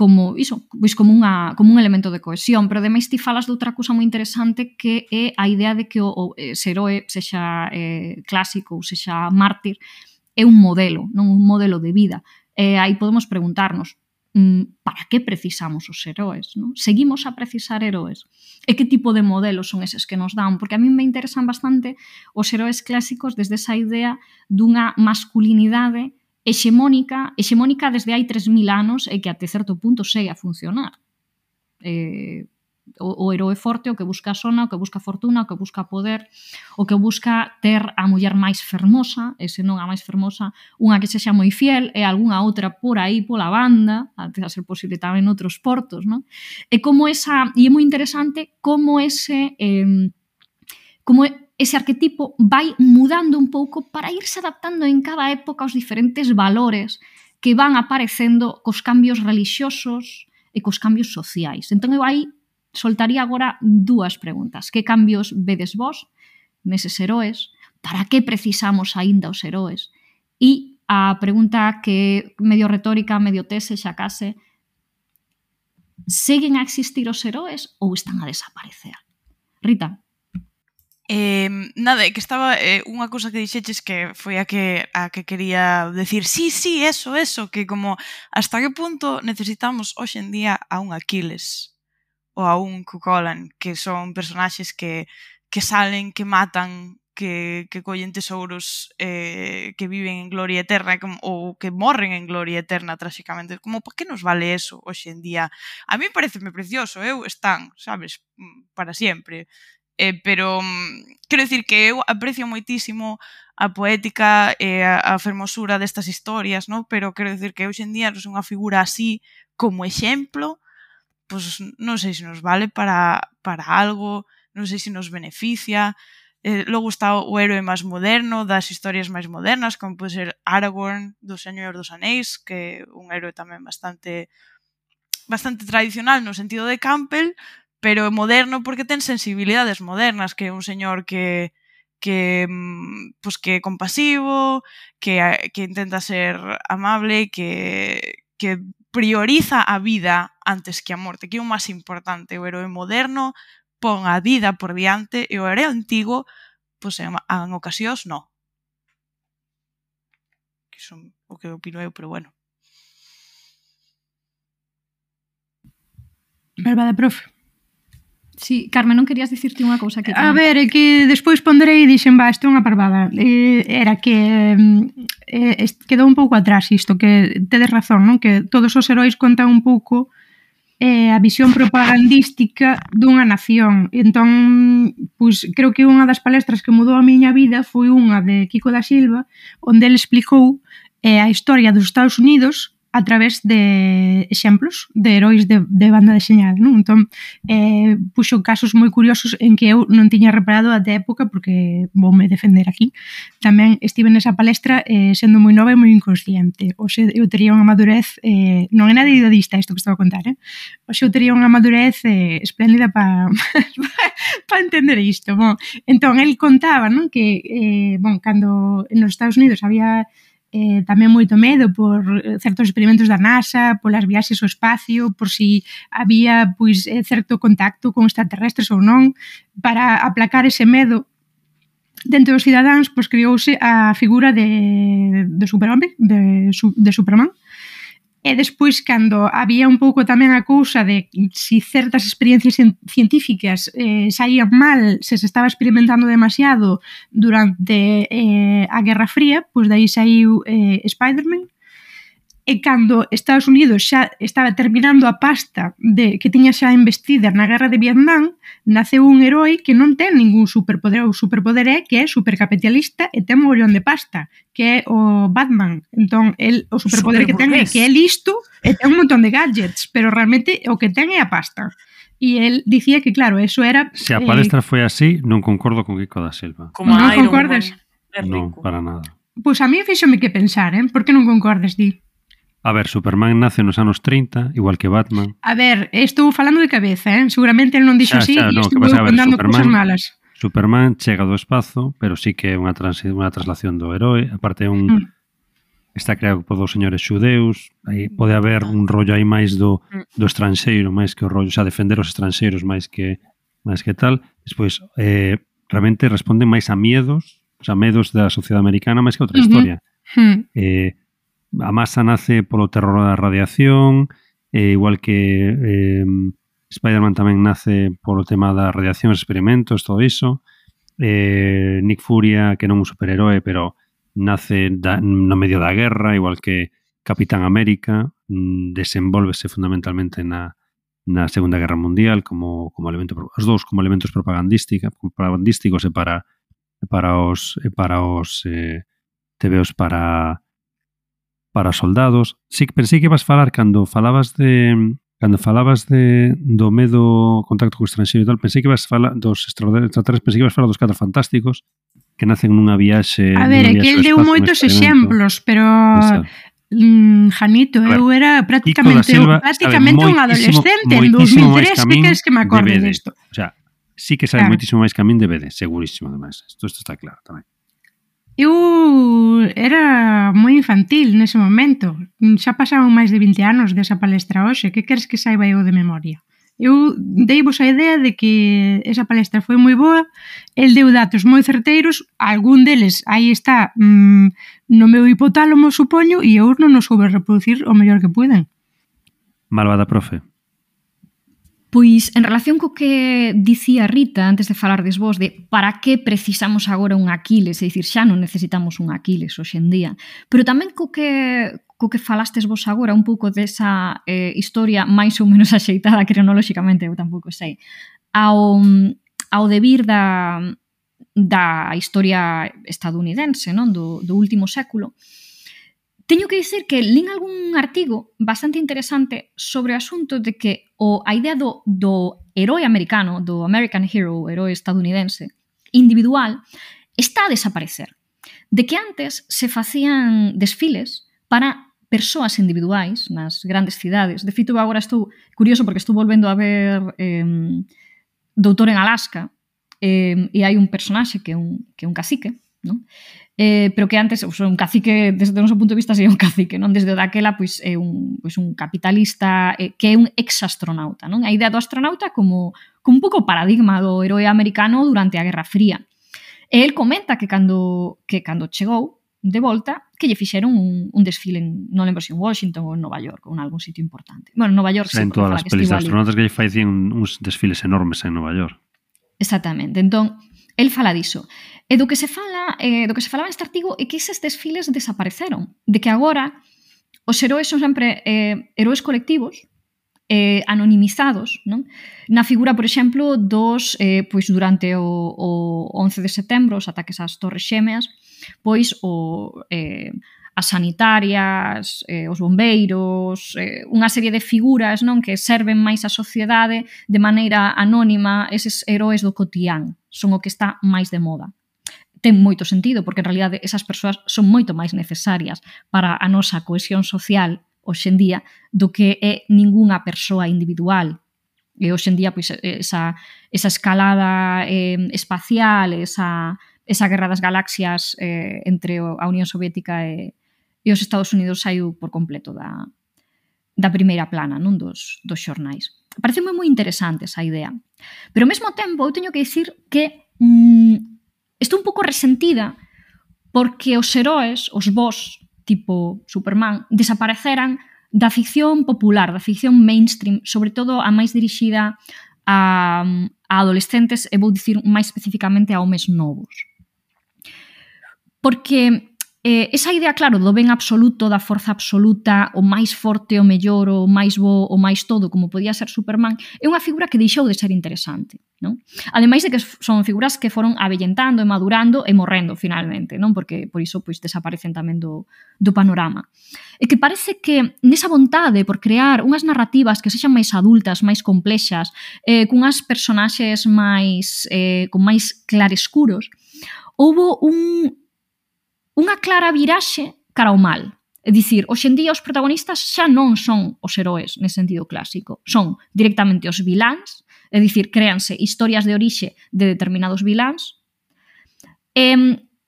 como iso, pois como unha como un elemento de cohesión, pero ademais ti falas de outra cousa moi interesante que é a idea de que o, o eh, ese heroe sexa eh, clásico ou sexa mártir, é un modelo, non un modelo de vida. E aí podemos preguntarnos, mm, para que precisamos os heróis? Non? Seguimos a precisar heróis? E que tipo de modelos son eses que nos dan? Porque a mí me interesan bastante os heróis clásicos desde esa idea dunha masculinidade hexemónica, hexemónica desde hai 3.000 anos e que até certo punto segue a funcionar. Eh, o, o heroe forte, o que busca sona, o que busca fortuna, o que busca poder, o que busca ter a muller máis fermosa, e se non a máis fermosa, unha que sexa moi fiel e algunha outra por aí pola banda, antes a ser posible tamén outros portos, non? E como esa, e é moi interesante como ese eh, como ese arquetipo vai mudando un pouco para irse adaptando en cada época aos diferentes valores que van aparecendo cos cambios relixiosos e cos cambios sociais. Entón eu aí soltaría agora dúas preguntas. Que cambios vedes vos neses heroes? Para que precisamos aínda os heroes? E a pregunta que medio retórica, medio tese, xa case, seguen a existir os heroes ou están a desaparecer? Rita, Eh, nada, que estaba eh, unha cousa que dixeches que foi a que a que quería decir, sí, sí, eso, eso, que como hasta que punto necesitamos hoxe en día a un Aquiles o a un Cucolan, que son personaxes que, que salen, que matan, que, que collen tesouros eh, que viven en gloria eterna como, ou que morren en gloria eterna tráxicamente. Como, por que nos vale eso hoxe en día? A mí pareceme precioso, eu están, sabes, mm, para sempre. Eh, pero mm, quero dicir que eu aprecio moitísimo a poética e a, a fermosura destas historias, no? pero quero dicir que hoxe en día non é unha figura así como exemplo, pois non sei se nos vale para, para algo, non sei se nos beneficia. Eh, logo está o héroe máis moderno das historias máis modernas, como pode ser Aragorn do Señor dos Anéis, que é un héroe tamén bastante bastante tradicional no sentido de Campbell, pero é moderno porque ten sensibilidades modernas, que é un señor que que mm, pues, que é compasivo, que, que intenta ser amable, que, que prioriza a vida antes que a morte, que é o máis importante. O heroe moderno pon a vida por diante e o heroe antigo, pois en, en ocasións, non. Que son o que opino eu, pero bueno. Verdade, profe. Sí, Carmen, non querías dicirte unha cousa que... A ver, é que despois ponderei e dixen, va, isto é unha parvada. Eh, era que eh, quedou un pouco atrás isto, que tedes razón, non? Que todos os heróis contan un pouco eh, a visión propagandística dunha nación. Entón, pois, creo que unha das palestras que mudou a miña vida foi unha de Kiko da Silva, onde el explicou eh, a historia dos Estados Unidos a través de exemplos de heróis de, de banda deseñada, non? Entón, eh, puxo casos moi curiosos en que eu non tiña reparado até época porque vou me defender aquí. Tamén estive nesa palestra eh, sendo moi nova e moi inconsciente. Oxe, eu tería unha madurez, eh, non é nada idadista isto que estaba a contar, eh? Oxe, eu tería unha madurez eh, espléndida para pa entender isto. Bon, entón, el contaba, non? Que, eh, bon, cando nos Estados Unidos había eh, tamén moito medo por eh, certos experimentos da NASA, polas viaxes ao espacio, por si había pois eh, certo contacto con extraterrestres ou non, para aplacar ese medo dentro dos cidadáns pois criouse a figura de, de Superhome, de, de Superman, E despois, cando había un pouco tamén a cousa de si certas experiencias científicas eh, saían mal, se se estaba experimentando demasiado durante eh, a Guerra Fría, pois dai saiu eh, Spider-Man, e cando Estados Unidos xa estaba terminando a pasta de que tiña xa investida na guerra de Vietnam, naceu un herói que non ten ningún superpoder, o superpoder é que é supercapitalista e ten un de pasta, que é o Batman. Entón, el, o superpoder que ten é que é listo e ten un montón de gadgets, pero realmente o que ten é a pasta. E el dicía que, claro, eso era... Se a eh, palestra eh, foi así, non concordo con Kiko da Silva. Como non concordes? Non, para nada. Pois pues a mí fixome que pensar, eh? Por que non concordes, di? A ver, Superman nace nos anos 30, igual que Batman. A ver, estou falando de cabeza, eh? seguramente el non dixo xa, así xa, e no, estou contando cousas malas. Superman chega do espazo, pero sí que é unha, trans, unha traslación do herói. Aparte, un, mm. está creado por dos señores xudeus. Aí pode haber un rollo aí máis do, mm. do estranxeiro, máis que o rollo, xa defender os estranxeiros máis que máis que tal. Despois, eh, realmente responde máis a miedos, o sea, medos da sociedade americana máis que outra uh -huh. historia. Mm. Eh, a masa nace polo terror da radiación, e igual que eh, Spider-Man tamén nace polo tema da radiación, experimentos, todo iso. Eh, Nick Furia, que non é un superheroe, pero nace da, no medio da guerra, igual que Capitán América, mm, desenvolvese fundamentalmente na, na Segunda Guerra Mundial como, como elemento os dous como elementos propagandísticos propagandísticos e para para os e para os eh, tebeos para para soldados. Sí, pensei que vas falar cando falabas de cando falabas de do medo contacto co estranxeiro e tal, pensei que vas falar dos extraterrestres, pensei que vas falar dos catro fantásticos que nacen nunha viaxe A ver, aquí el deu moitos exemplos, pero Mm, Janito, ver, eu era prácticamente Silva, prácticamente ver, un adolescente en 2003, que queres que me acorde disto? O sea, sí que sabe claro. moitísimo máis que a min de BD, segurísimo, además. Isto, isto está claro tamén. Eu era moi infantil nese momento. Xa pasaron máis de 20 anos desa palestra hoxe. Que queres que saiba eu de memoria? Eu deivos a idea de que esa palestra foi moi boa, el deu datos moi certeiros, algún deles aí está mmm, no meu hipotálamo, supoño, e eu non os soube reproducir o mellor que puiden. Malvada profe. Pois, en relación co que dicía Rita antes de falar desvós de para que precisamos agora un Aquiles, é dicir, xa non necesitamos un Aquiles hoxe en día, pero tamén co que co que falastes vos agora un pouco desa eh, historia máis ou menos axeitada cronolóxicamente, eu tampouco sei, ao, ao debir da, da historia estadounidense non do, do último século, teño que dicir que lín algún artigo bastante interesante sobre o asunto de que o a idea do, do herói americano, do American Hero, o herói estadounidense, individual, está a desaparecer. De que antes se facían desfiles para persoas individuais nas grandes cidades. De feito, agora estou curioso porque estou volvendo a ver eh, Doutor en Alaska eh, e hai un personaxe que é un, que é un cacique, non? eh, pero que antes pois, un cacique, desde o noso punto de vista, sería un cacique, non? Desde o daquela, pois, é un, pois, un capitalista eh, que é un ex-astronauta, non? A idea do astronauta como, como un pouco paradigma do heroe americano durante a Guerra Fría. E el comenta que cando, que cando chegou de volta, que lle fixeron un, un desfile, en, non lembro se en Washington ou en Nova York, ou en algún sitio importante. Bueno, Nova York... En todas as pelis de ¿eh? astronautas que lle facían uns desfiles enormes en Nova York. Exactamente. Entón, El fala diso. E do que se fala, eh, do que se falaba neste artigo é que eses desfiles desapareceron, de que agora os heróis son sempre eh, heróis colectivos, eh, anonimizados, non? Na figura, por exemplo, dos eh, pois durante o, o 11 de setembro, os ataques ás Torres Xemeas, pois o eh, as sanitarias, eh, os bombeiros, eh, unha serie de figuras non que serven máis a sociedade de maneira anónima eses heróis do cotián. Son o que está máis de moda. Ten moito sentido, porque en realidade esas persoas son moito máis necesarias para a nosa cohesión social hoxendía do que é ningunha persoa individual e hoxendía pois esa esa escalada eh, espacial, esa esa guerra das galaxias eh, entre a Unión Soviética e e os Estados Unidos saiu por completo da, da primeira plana non dos, dos xornais. Parece moi interesante esa idea. Pero ao mesmo tempo eu teño que dicir que mm, estou un pouco resentida porque os heróis, os boss, tipo Superman, desapareceran da ficción popular, da ficción mainstream, sobre todo a máis dirixida a, a adolescentes e vou dicir máis especificamente a homes novos. Porque Eh, esa idea, claro, do ben absoluto, da forza absoluta, o máis forte, o mellor, o máis bo, o máis todo, como podía ser Superman, é unha figura que deixou de ser interesante. Non? Ademais de que son figuras que foron avellentando e madurando e morrendo finalmente, non? Porque por iso pois desaparecen tamén do, do panorama. E que parece que nesa vontade por crear unhas narrativas que sexan máis adultas, máis complexas, eh, cunhas personaxes máis eh, con máis clarescuros, houbo un unha clara viraxe cara ao mal. É dicir, hoxendía os protagonistas xa non son os heróis nese sentido clásico, son directamente os viláns, é dicir, créanse historias de orixe de determinados viláns. E,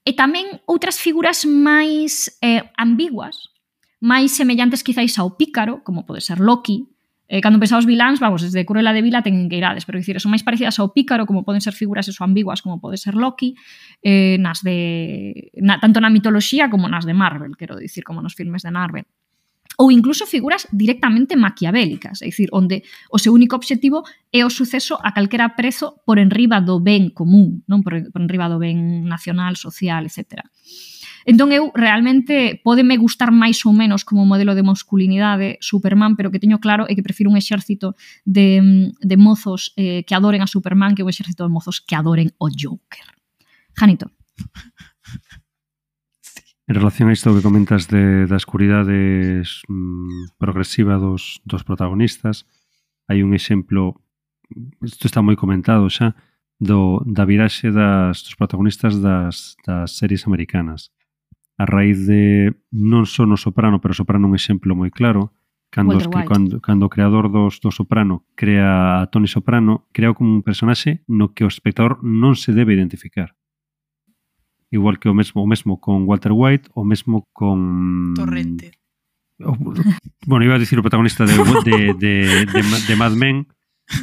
e tamén outras figuras máis eh, ambiguas, máis semellantes quizáis ao pícaro, como pode ser Loki, Eh, cando pensamos viláns, vamos, desde Cruella de Vila ten que irades, pero dicir, son máis parecidas ao pícaro, como poden ser figuras eso ambiguas, como pode ser Loki, eh, nas de na, tanto na mitoloxía como nas de Marvel, quero dicir, como nos filmes de Marvel ou incluso figuras directamente maquiavélicas, é dicir, onde o seu único obxectivo é o suceso a calquera prezo por enriba do ben común, non por, por enriba do ben nacional, social, etcétera. Entón eu realmente podeme gustar máis ou menos como modelo de masculinidade Superman, pero que teño claro é que prefiro un exército de, de mozos eh, que adoren a Superman que un exército de mozos que adoren o Joker. Janito. En relación a isto que comentas de, da escuridade mm, progresiva dos, dos protagonistas, hai un exemplo, isto está moi comentado xa, do, da viraxe das, dos protagonistas das, das series americanas a raíz de non só no Soprano, pero Soprano un exemplo moi claro, cando, os, cando, cando o creador dos, do Soprano crea a Tony Soprano, crea como un personaxe no que o espectador non se debe identificar. Igual que o mesmo, o mesmo con Walter White, o mesmo con... Torrente. O, bueno, iba a dicir o protagonista de, de, de, de, de Mad Men,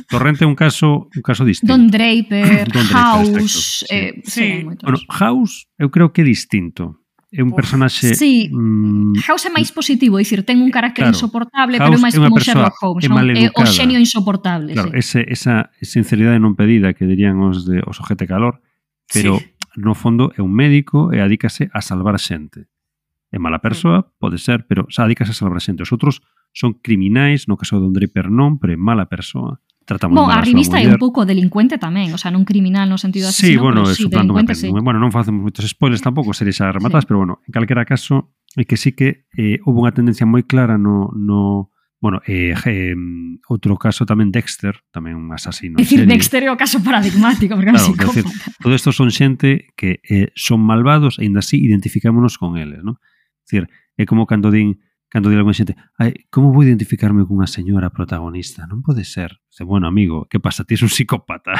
Torrente é un caso un caso distinto. Don Draper, Don Draper House, sí. eh, sí. sí. Bueno, House eu creo que é distinto é un personaxe sí. mm, House é máis positivo, é dicir, ten un carácter claro, insoportable, House pero é máis como Sherlock Holmes, é, non? é o xenio insoportable, claro, sí. ese, esa sinceridade non pedida que dirían os de os ojete calor, pero sí. no fondo é un médico e adícase a salvar xente. É mala mm. persoa, pode ser, pero xa adícase a salvar xente. Os outros son criminais, no caso de Don Draper non, pero é mala persoa tratamos Bom, a revista é un pouco delincuente tamén, o sea, non criminal no sentido de asesino, sí, bueno, pero sí, delincuente, sí. Bueno, non facemos moitos spoilers tampouco, series xa rematadas, sí. pero bueno, en calquera caso, é que sí que eh, houve unha tendencia moi clara no, no Bueno, eh, eh, outro caso tamén Dexter, tamén un asasino. É dicir, Dexter é o caso paradigmático, porque claro, decir, todo isto son xente que eh, son malvados e ainda así identificámonos con eles, ¿no? É dicir, é como cando din cando di algún xente, ai, como vou identificarme cunha señora protagonista? Non pode ser. Dice, bueno, amigo, que pasa? Ti és un psicópata.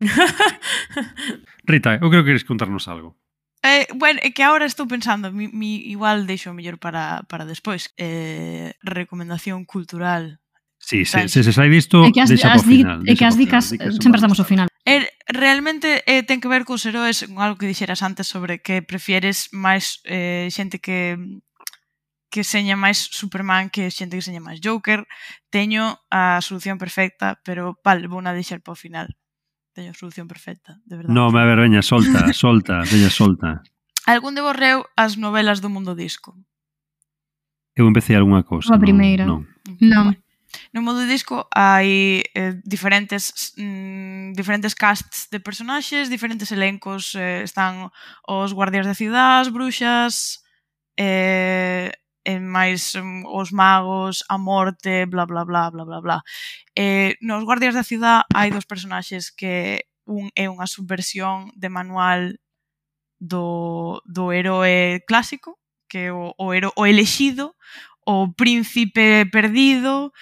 Rita, eu creo que queres contarnos algo. Eh, bueno, é que agora estou pensando, mi, mi igual deixo mellor para, para despois. Eh, recomendación cultural. Sí, se, se, se sai disto, é que as, deixa as, por final. É que as dicas, sempre estamos ao final. Eh, realmente eh, ten que ver cos heróis con algo que dixeras antes sobre que prefieres máis eh, xente que que seña máis Superman que xente que seña máis Joker. Teño a solución perfecta, pero pal, vou na deixar para o final. Teño a solución perfecta, de verdade. No, a ver, veña, solta, solta, veña, solta. Algún de borreu as novelas do mundo disco? Eu empecé algunha cousa. A primeira. Non. non. No mundo disco hai eh, diferentes mm, diferentes casts de personaxes, diferentes elencos, eh, están os guardias da cidade, as bruxas, eh, en máis um, os magos, a morte, bla bla bla bla bla bla. Eh, nos Guardias da Cidade hai dos personaxes que un é unha subversión de manual do, do heroe clásico, que o, o, hero, o elexido, o príncipe perdido,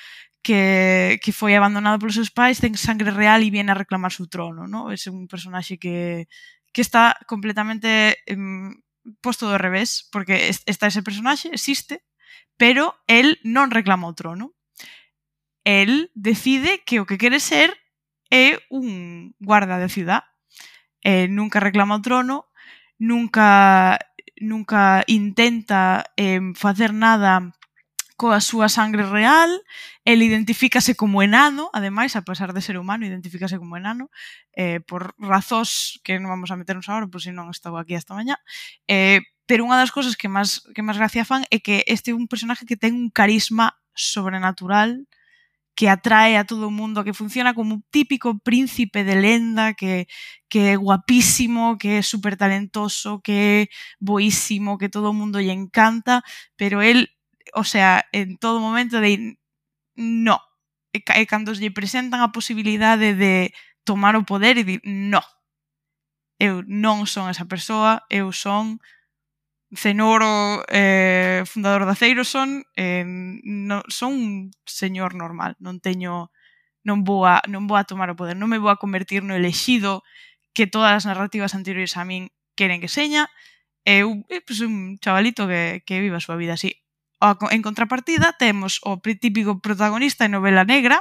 que, que foi abandonado polos seus pais, ten sangre real e viene a reclamar su trono, ¿no? É un personaxe que, que está completamente em, posto do revés, porque está ese personaxe, existe, pero el non reclama o trono. El decide que o que quere ser é un guarda da ciudad. Eh, nunca reclama o trono, nunca nunca intenta eh, facer nada coa súa sangre real, el identifícase como enano, ademais, a pesar de ser humano, identifícase como enano, eh, por razóns que non vamos a meternos agora, por si non estou aquí esta mañá, eh, pero unha das cousas que máis que máis gracia fan é que este é un personaje que ten un carisma sobrenatural que atrae a todo o mundo, que funciona como un típico príncipe de lenda, que, que é guapísimo, que é super talentoso, que é boísimo, que todo o mundo lle encanta, pero él o sea, en todo momento de no. E, e cando lle presentan a posibilidade de tomar o poder e di no. Eu non son esa persoa, eu son Cenoro, eh, fundador da Ceiroson, eh, no, son un señor normal, non teño non vou, a, non vou a tomar o poder, non me vou a convertir no elexido que todas as narrativas anteriores a min queren que seña, eu eh, pues, un chavalito que, que viva a súa vida así en contrapartida temos o típico protagonista de novela negra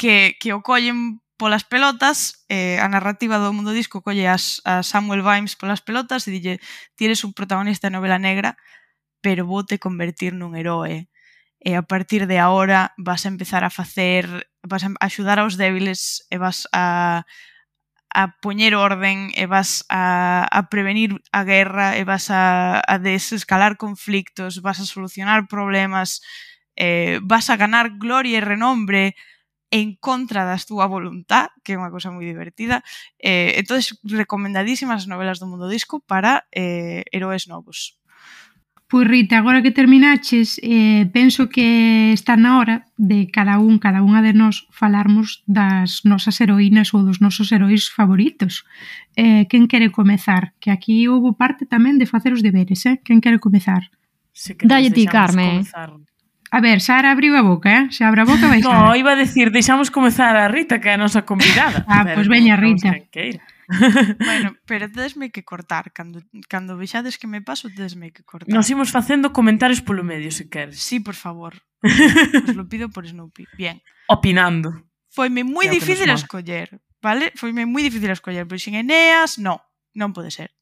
que, que o collen polas pelotas, eh, a narrativa do mundo disco colle as, a Samuel Vimes polas pelotas e dille, tienes un protagonista de novela negra, pero vou te convertir nun heroe. E a partir de ahora vas a empezar a facer, vas a axudar aos débiles e vas a, a poñer orden e vas a, a prevenir a guerra e vas a, a desescalar conflictos, vas a solucionar problemas, eh, vas a ganar gloria e renombre en contra da túa voluntad, que é unha cousa moi divertida. Eh, entón, recomendadísimas as novelas do mundo disco para eh, heróis novos. Pois Rita, agora que terminaches, eh, penso que está na hora de cada un, cada unha de nós falarmos das nosas heroínas ou dos nosos heróis favoritos. Eh, quen quere comezar? Que aquí houve parte tamén de facer os deberes, eh? Quen quere comezar? Se que Dalle ti, Carme. Comezar. A ver, Sara abriu a boca, eh? Se abre a boca vai No, iba a decir, deixamos comezar a Rita, que é a nosa convidada. ah, pois pues veña Rita. Que bueno, pero tedesme que cortar. Cando, cando vexades que me paso, tedesme que cortar. Nos imos facendo comentarios polo medio, se queres. Sí, por favor. Os lo pido por Snoopy. Bien. Opinando. Foime moi difícil escoller, vale? Foime moi difícil escoller, pero sin Eneas, no, non pode ser.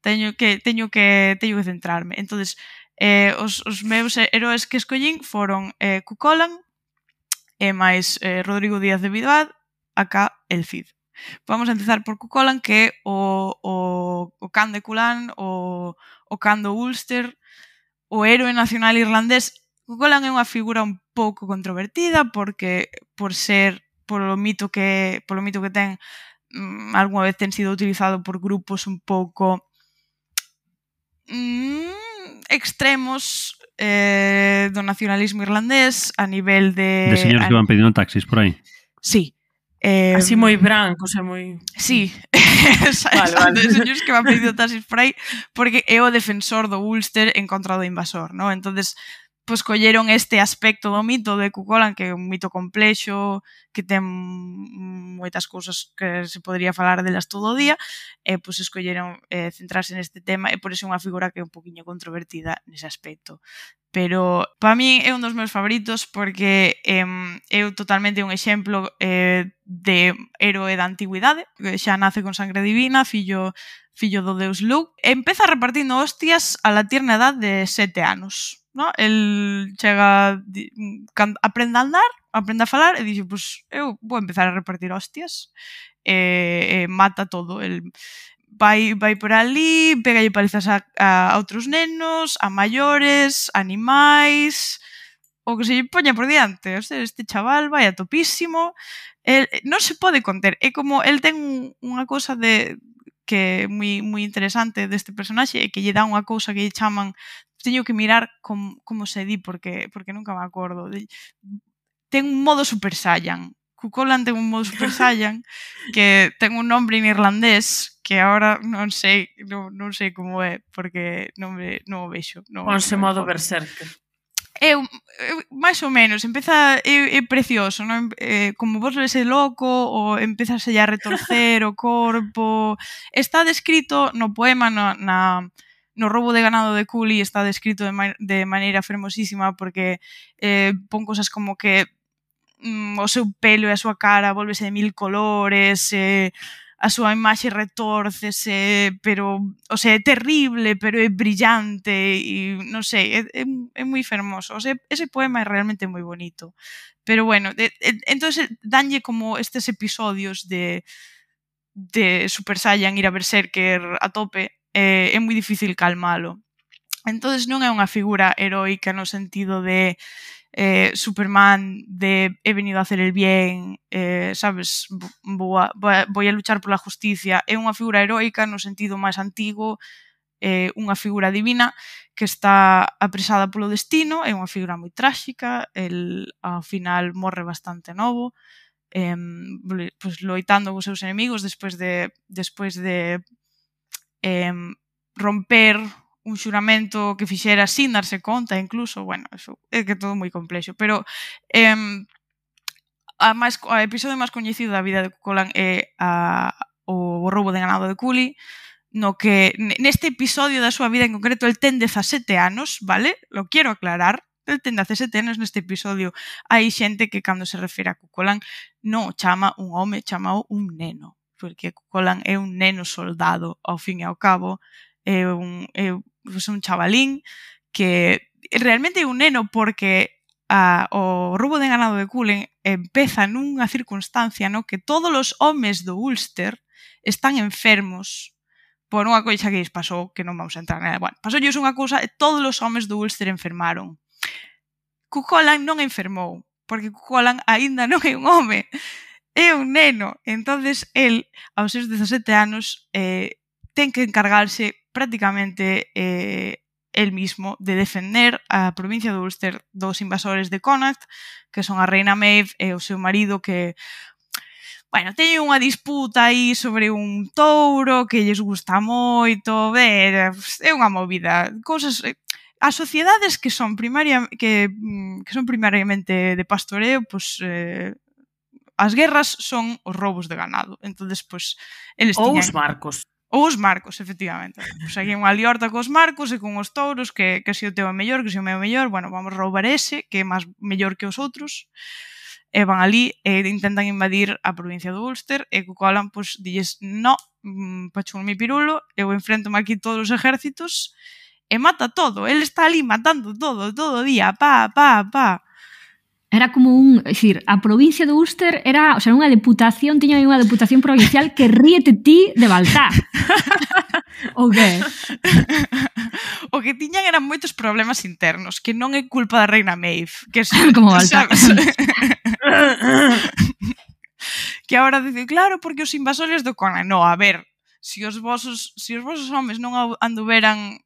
Teño que teño que teño que centrarme. Entonces, eh, os, os meus heróis que escollín foron eh, Cucolan, e máis eh, Rodrigo Díaz de Vidoad acá el Cid. Vamos a empezar por Cucolan, que é o, o, o can de Culán, o, o can do Ulster, o héroe nacional irlandés. Cucolan é unha figura un pouco controvertida porque por ser polo mito que polo mito que ten mm, algunha vez ten sido utilizado por grupos un pouco mm, extremos eh, do nacionalismo irlandés a nivel de... De señores a, que van pedindo taxis por aí. Sí, Eh, Así moi branco, e moi... Sí, vale, vale. señores que van pedindo taxis por aí, porque é o defensor do Ulster en contra do invasor, ¿no? entonces pois colleron este aspecto do mito de Cucolan, que é un mito complexo, que ten moitas cousas que se podría falar delas todo o día, e pois escolleron eh, centrarse neste tema, e por iso é unha figura que é un poquinho controvertida nese aspecto. Pero para min é un dos meus favoritos porque eh, é totalmente un exemplo eh, de héroe da antigüidade, que xa nace con sangre divina, fillo fillo do deus Luke, empeza repartindo hostias a la tierna edad de sete anos. No? El chega, aprende a andar, aprende a falar e dixe, pues, eu vou empezar a repartir hostias. E, e mata todo. El, vai, vai por ali, pegalle palizas a, a outros nenos, a maiores, animais, o que se lle poña por diante. O sea, este chaval vai a topísimo, el, non se pode conter. É como, el ten unha cosa de que é moi, moi interesante deste personaxe e que lle dá unha cousa que lle chaman teño que mirar com, como se di porque porque nunca me acordo. De, ten un modo super saiyan. Cucolan ten un modo super saiyan que ten un nombre en irlandés que agora non sei non, non sei como é porque non me non o vexo non, Ponse non modo berserker é, é máis ou menos, empeza é, é precioso, non? É, como vos ese loco, ou empeza a retorcer o corpo. Está descrito no poema na, na no robo de ganado de Cooley está descrito de, ma de maneira fermosísima porque eh, pon cosas como que mm, o seu pelo e a súa cara volvese de mil colores, eh, a súa imaxe retórcese, pero, o sea, é terrible, pero é brillante e non sei, é, é, é moi fermoso. O sea, ese poema é realmente moi bonito. Pero bueno, de, de, entonces danlle como estes episodios de de Super Saiyan ir a Berserker a tope, eh, é moi difícil calmalo. Entonces non é unha figura heroica no sentido de eh, Superman de he venido a hacer el bien, eh, sabes, boa, a, voy a luchar pola justicia, é unha figura heroica no sentido máis antigo, eh, unha figura divina que está apresada polo destino, é unha figura moi tráxica, el ao final morre bastante novo, eh, pues, loitando cos seus enemigos despois de despois de eh, romper un xuramento que fixera sin darse conta, incluso, bueno, eso é que todo moi complexo, pero eh, a máis a episodio máis coñecido da vida de Cucolan é a, o roubo de ganado de Culi, no que neste episodio da súa vida en concreto el ten 17 anos, vale? Lo quiero aclarar, el ten 17 anos neste episodio. Hai xente que cando se refere a Cucolan non chama un home, chama un neno, porque Cucolan é un neno soldado, ao fin e ao cabo, é un, é pues un chavalín que realmente é un neno porque a, o roubo de ganado de Cullen empeza nunha circunstancia no que todos os homes do Ulster están enfermos por unha coisa que lles pasou, que non vamos a entrar nada. Bueno, pasoulles unha cousa e todos os homes do Ulster enfermaron. Cucolan non enfermou, porque Cucolan aínda non é un home, é un neno. Entonces, el, aos seus 17 anos, eh, ten que encargarse prácticamente eh, el mismo de defender a provincia de Ulster dos invasores de Connacht, que son a reina Maeve e o seu marido que Bueno, teñen unha disputa aí sobre un touro que lles gusta moito, ver, é unha movida, cousas eh, as sociedades que son primaria que, mm, que son primariamente de pastoreo, pois eh, as guerras son os roubos de ganado. Entonces, pois eles Ou tiñan... os barcos Ou os marcos, efectivamente. Pois hai unha liorta cos marcos e con os touros que, que se o teu é mellor, que se o meu é mellor, bueno, vamos roubar ese, que é máis mellor que os outros, e van ali e intentan invadir a provincia do Ulster e co colan, pois, dilles, no, mm, pachun mi pirulo, eu enfrento aquí todos os exércitos e mata todo, el está ali matando todo, todo o día, pa, pa, pa. Era como un, é dicir, a provincia do Úster era, o sea, unha deputación, tiña unha deputación provincial que ríete ti de Baltá. o que? O que tiñan eran moitos problemas internos, que non é culpa da reina Maeve, que é como Baltá. que agora dice, claro, porque os invasores do Conan, no, a ver, se os vosos, se os vosos homes non anduveran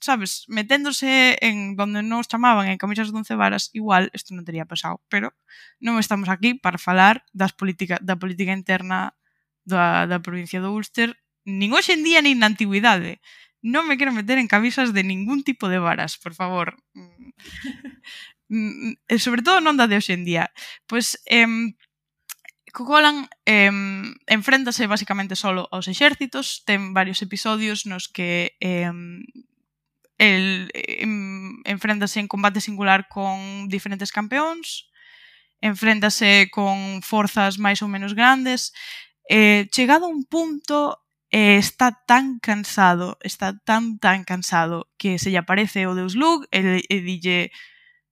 sabes, meténdose en donde nos chamaban en camisas de once varas, igual isto non teria pasado, pero non estamos aquí para falar das política, da política interna da, da provincia do Ulster, nin hoxe en día nin na antigüidade. Non me quero meter en camisas de ningún tipo de varas, por favor. Mm, mm, sobre todo non da de hoxe en día. Pois, eh, Cocolan eh, enfréntase basicamente solo aos exércitos, ten varios episodios nos que eh, el, em, enfréntase en combate singular con diferentes campeóns, enfréntase con forzas máis ou menos grandes. Eh, chegado a un punto eh, está tan cansado, está tan tan cansado que se lle aparece o Deus Lug e, e dille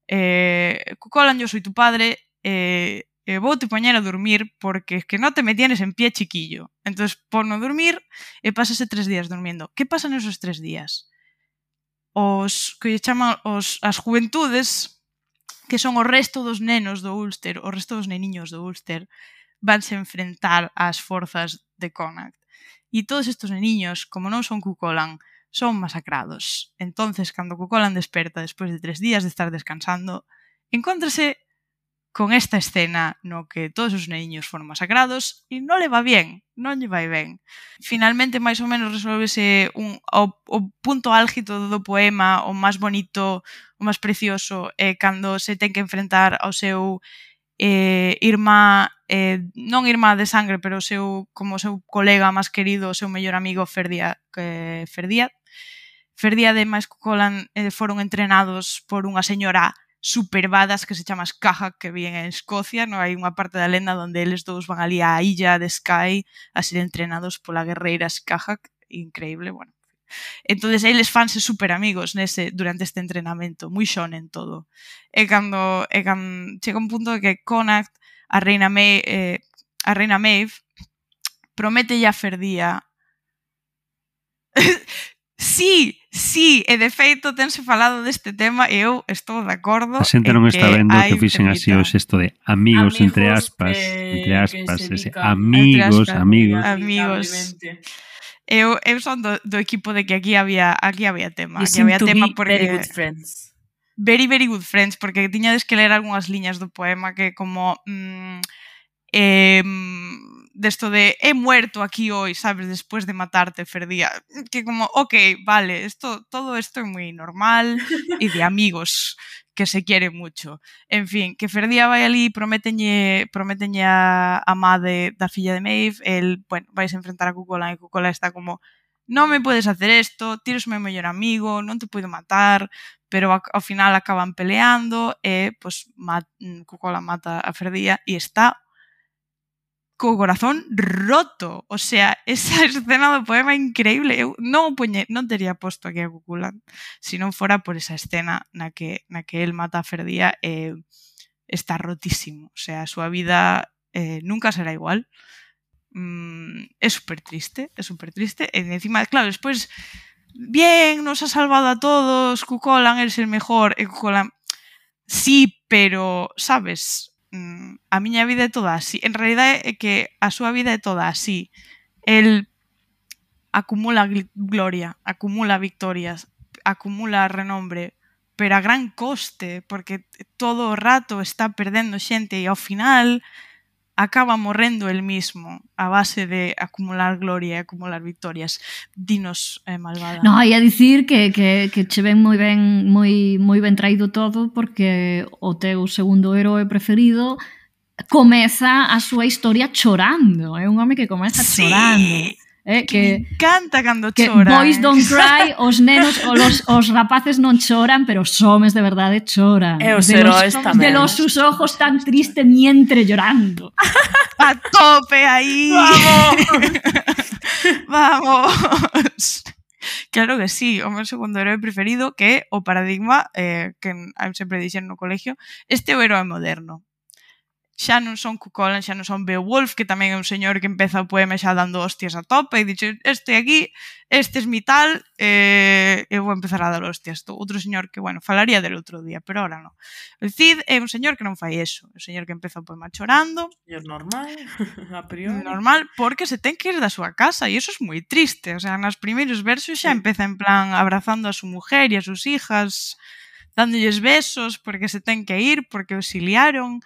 eh, Colan, yo soy tu padre, eh, eh, vou te poñer a dormir porque es que no te me tienes en pie chiquillo. Entonces, ponno a dormir e pasase tres días durmiendo. Que pasan esos tres días? os que lle chaman os, as juventudes que son o resto dos nenos do Ulster, o resto dos neniños do Ulster, vanse enfrentar ás forzas de Connacht. E todos estes neniños, como non son Cucolan, son masacrados. Entonces, cando Cucolan desperta despois de tres días de estar descansando, encóntrase con esta escena no que todos os neniños foron masacrados e non le va bien, non lle vai ben. Finalmente, máis ou menos, resolvese un, o, o punto álgido do poema, o máis bonito, o máis precioso, é eh, cando se ten que enfrentar ao seu eh, irmá, eh, non irmá de sangre, pero o seu, como o seu colega máis querido, o seu mellor amigo Ferdía, que, eh, Ferdía, Ferdía de máis Colan eh, foron entrenados por unha señora supervadas que se chama Caja que viven en Escocia, no hai unha parte da lenda onde eles dous van ali á illa de Sky a ser entrenados pola guerreira Caja, increíble, bueno. Entonces eles fanse super amigos nese durante este entrenamento, moi xonen todo. E cando e cando chega un punto de que Connacht a reina May, eh, a reina Maeve promete a Ferdía sí, Sí, e de feito tense falado deste tema e eu estou de acordo. A xente non está vendo que fixen así o xesto de amigos, amigos entre aspas, eh, entre aspas, ese, amigos, entre aspas, amigos. amigos. Eu, eu son do, do equipo de que aquí había aquí había tema, you aquí había tema porque very good friends. Very very good friends porque tiñades que ler algunhas liñas do poema que como mm, eh, desto de he muerto aquí hoy, sabes, después de matarte, Ferdía. Que como, ok, vale, esto, todo esto es muy normal y de amigos que se quiere mucho. En fin, que Ferdía vai ali, prometenlle, prometenlle a, a madre da filla de Maeve, el, bueno, vais a enfrentar a Cucola e Cucola está como, non me podes hacer esto, tiros meu mellor amigo, non te puedo matar, pero ao final acaban peleando e, pues, mat, Cucola mata a Ferdía e está co corazón roto. O sea, esa escena do poema é increíble. Eu non o poñe, non tería posto aquí a Cuculan se non fora por esa escena na que, na que el mata a Ferdía e eh, está rotísimo. O sea, a súa vida eh, nunca será igual. Mm, é super triste, é super triste. E encima, claro, despois bien, nos ha salvado a todos, Cucolan, eres el mejor, e Cucolan, sí, pero, sabes, mm, a miña vida é toda así. En realidad é que a súa vida é toda así. El acumula gloria, acumula victorias, acumula renombre, pero a gran coste, porque todo o rato está perdendo xente e ao final acaba morrendo el mismo a base de acumular gloria e acumular victorias. Dinos, eh, malvada. No, ia dicir que, que, que che ven moi ben, moi, moi ben traído todo porque o teu segundo heroe preferido comeza a súa historia chorando. É un home que comeza sí. chorando eh, que, que canta cando que chora Boys don't cry, os nenos, os, os rapaces non choran, pero os homes de verdade choran. E os de los, tamén. De los sus ojos tan triste mientre llorando. A tope aí. Vamos. Vamos. Claro que sí, o meu segundo heroe preferido que é o paradigma eh, que eu sempre dixen no colegio, este é o heroe moderno xa non son Cucolan, xa non son Beowulf, que tamén é un señor que empeza o poema xa dando hostias a tope e dixo, este aquí, este es mi tal, eh, eu vou empezar a dar hostias. Outro señor que, bueno, falaría del outro día, pero ahora non. O Cid é un señor que non fai eso, é un señor que empeza o poema chorando. É normal, a priori. Normal, porque se ten que ir da súa casa e eso é es moi triste. O sea, nas primeiros versos xa empeza en plan abrazando a súa mujer e a sus hijas, dándolles besos porque se ten que ir, porque auxiliaron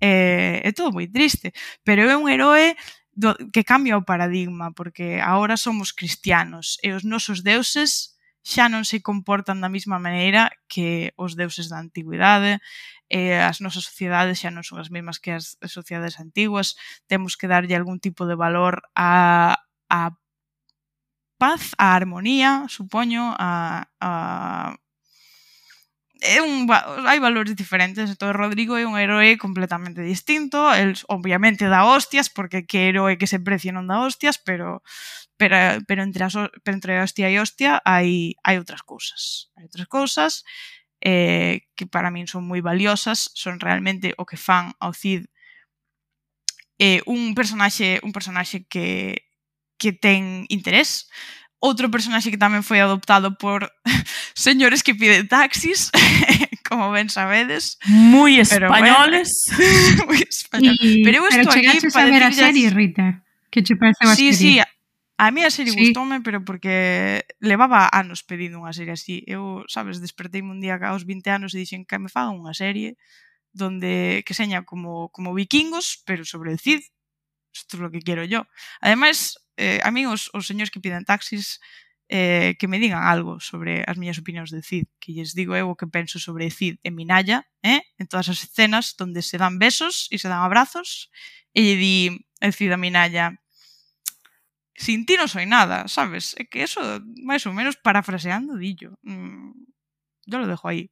eh, é todo moi triste, pero é un heroe do, que cambia o paradigma, porque agora somos cristianos e os nosos deuses xa non se comportan da mesma maneira que os deuses da antigüidade, e as nosas sociedades xa non son as mesmas que as sociedades antiguas, temos que darlle algún tipo de valor a, a paz, a armonía, supoño, a, a é un, hai valores diferentes, entón Rodrigo é un heroe completamente distinto, el obviamente dá hostias, porque que heroe que se precie non dá hostias, pero pero, pero entre, as, pero entre hostia e hostia hai, hai outras cousas. Hai outras cousas eh, que para min son moi valiosas, son realmente o que fan ao Cid eh, un personaxe un personaxe que que ten interés, outro personaxe que tamén foi adoptado por señores que piden taxis, como ben sabedes. Moi españoles. Bueno, moi españoles. Y, pero eu estou aquí para ver a serie, Rita, que che parece a sí, serie. Sí, a mí a serie sí. gustoume, pero porque levaba anos pedindo unha serie así. Eu, sabes, despertei un día aos 20 anos e dixen que me fagan unha serie donde que seña como como vikingos, pero sobre el Cid. Isto é es lo que quero yo. Ademais, eh, a mí os, os señores que piden taxis eh, que me digan algo sobre as miñas opinións de Cid, que lles digo eu o que penso sobre Cid en Minaya, eh? en todas as escenas onde se dan besos e se dan abrazos, e lle di el Cid a Minaya, sin ti non soy nada, sabes? É que eso, máis ou menos parafraseando, dillo. Mm, yo lo dejo aí.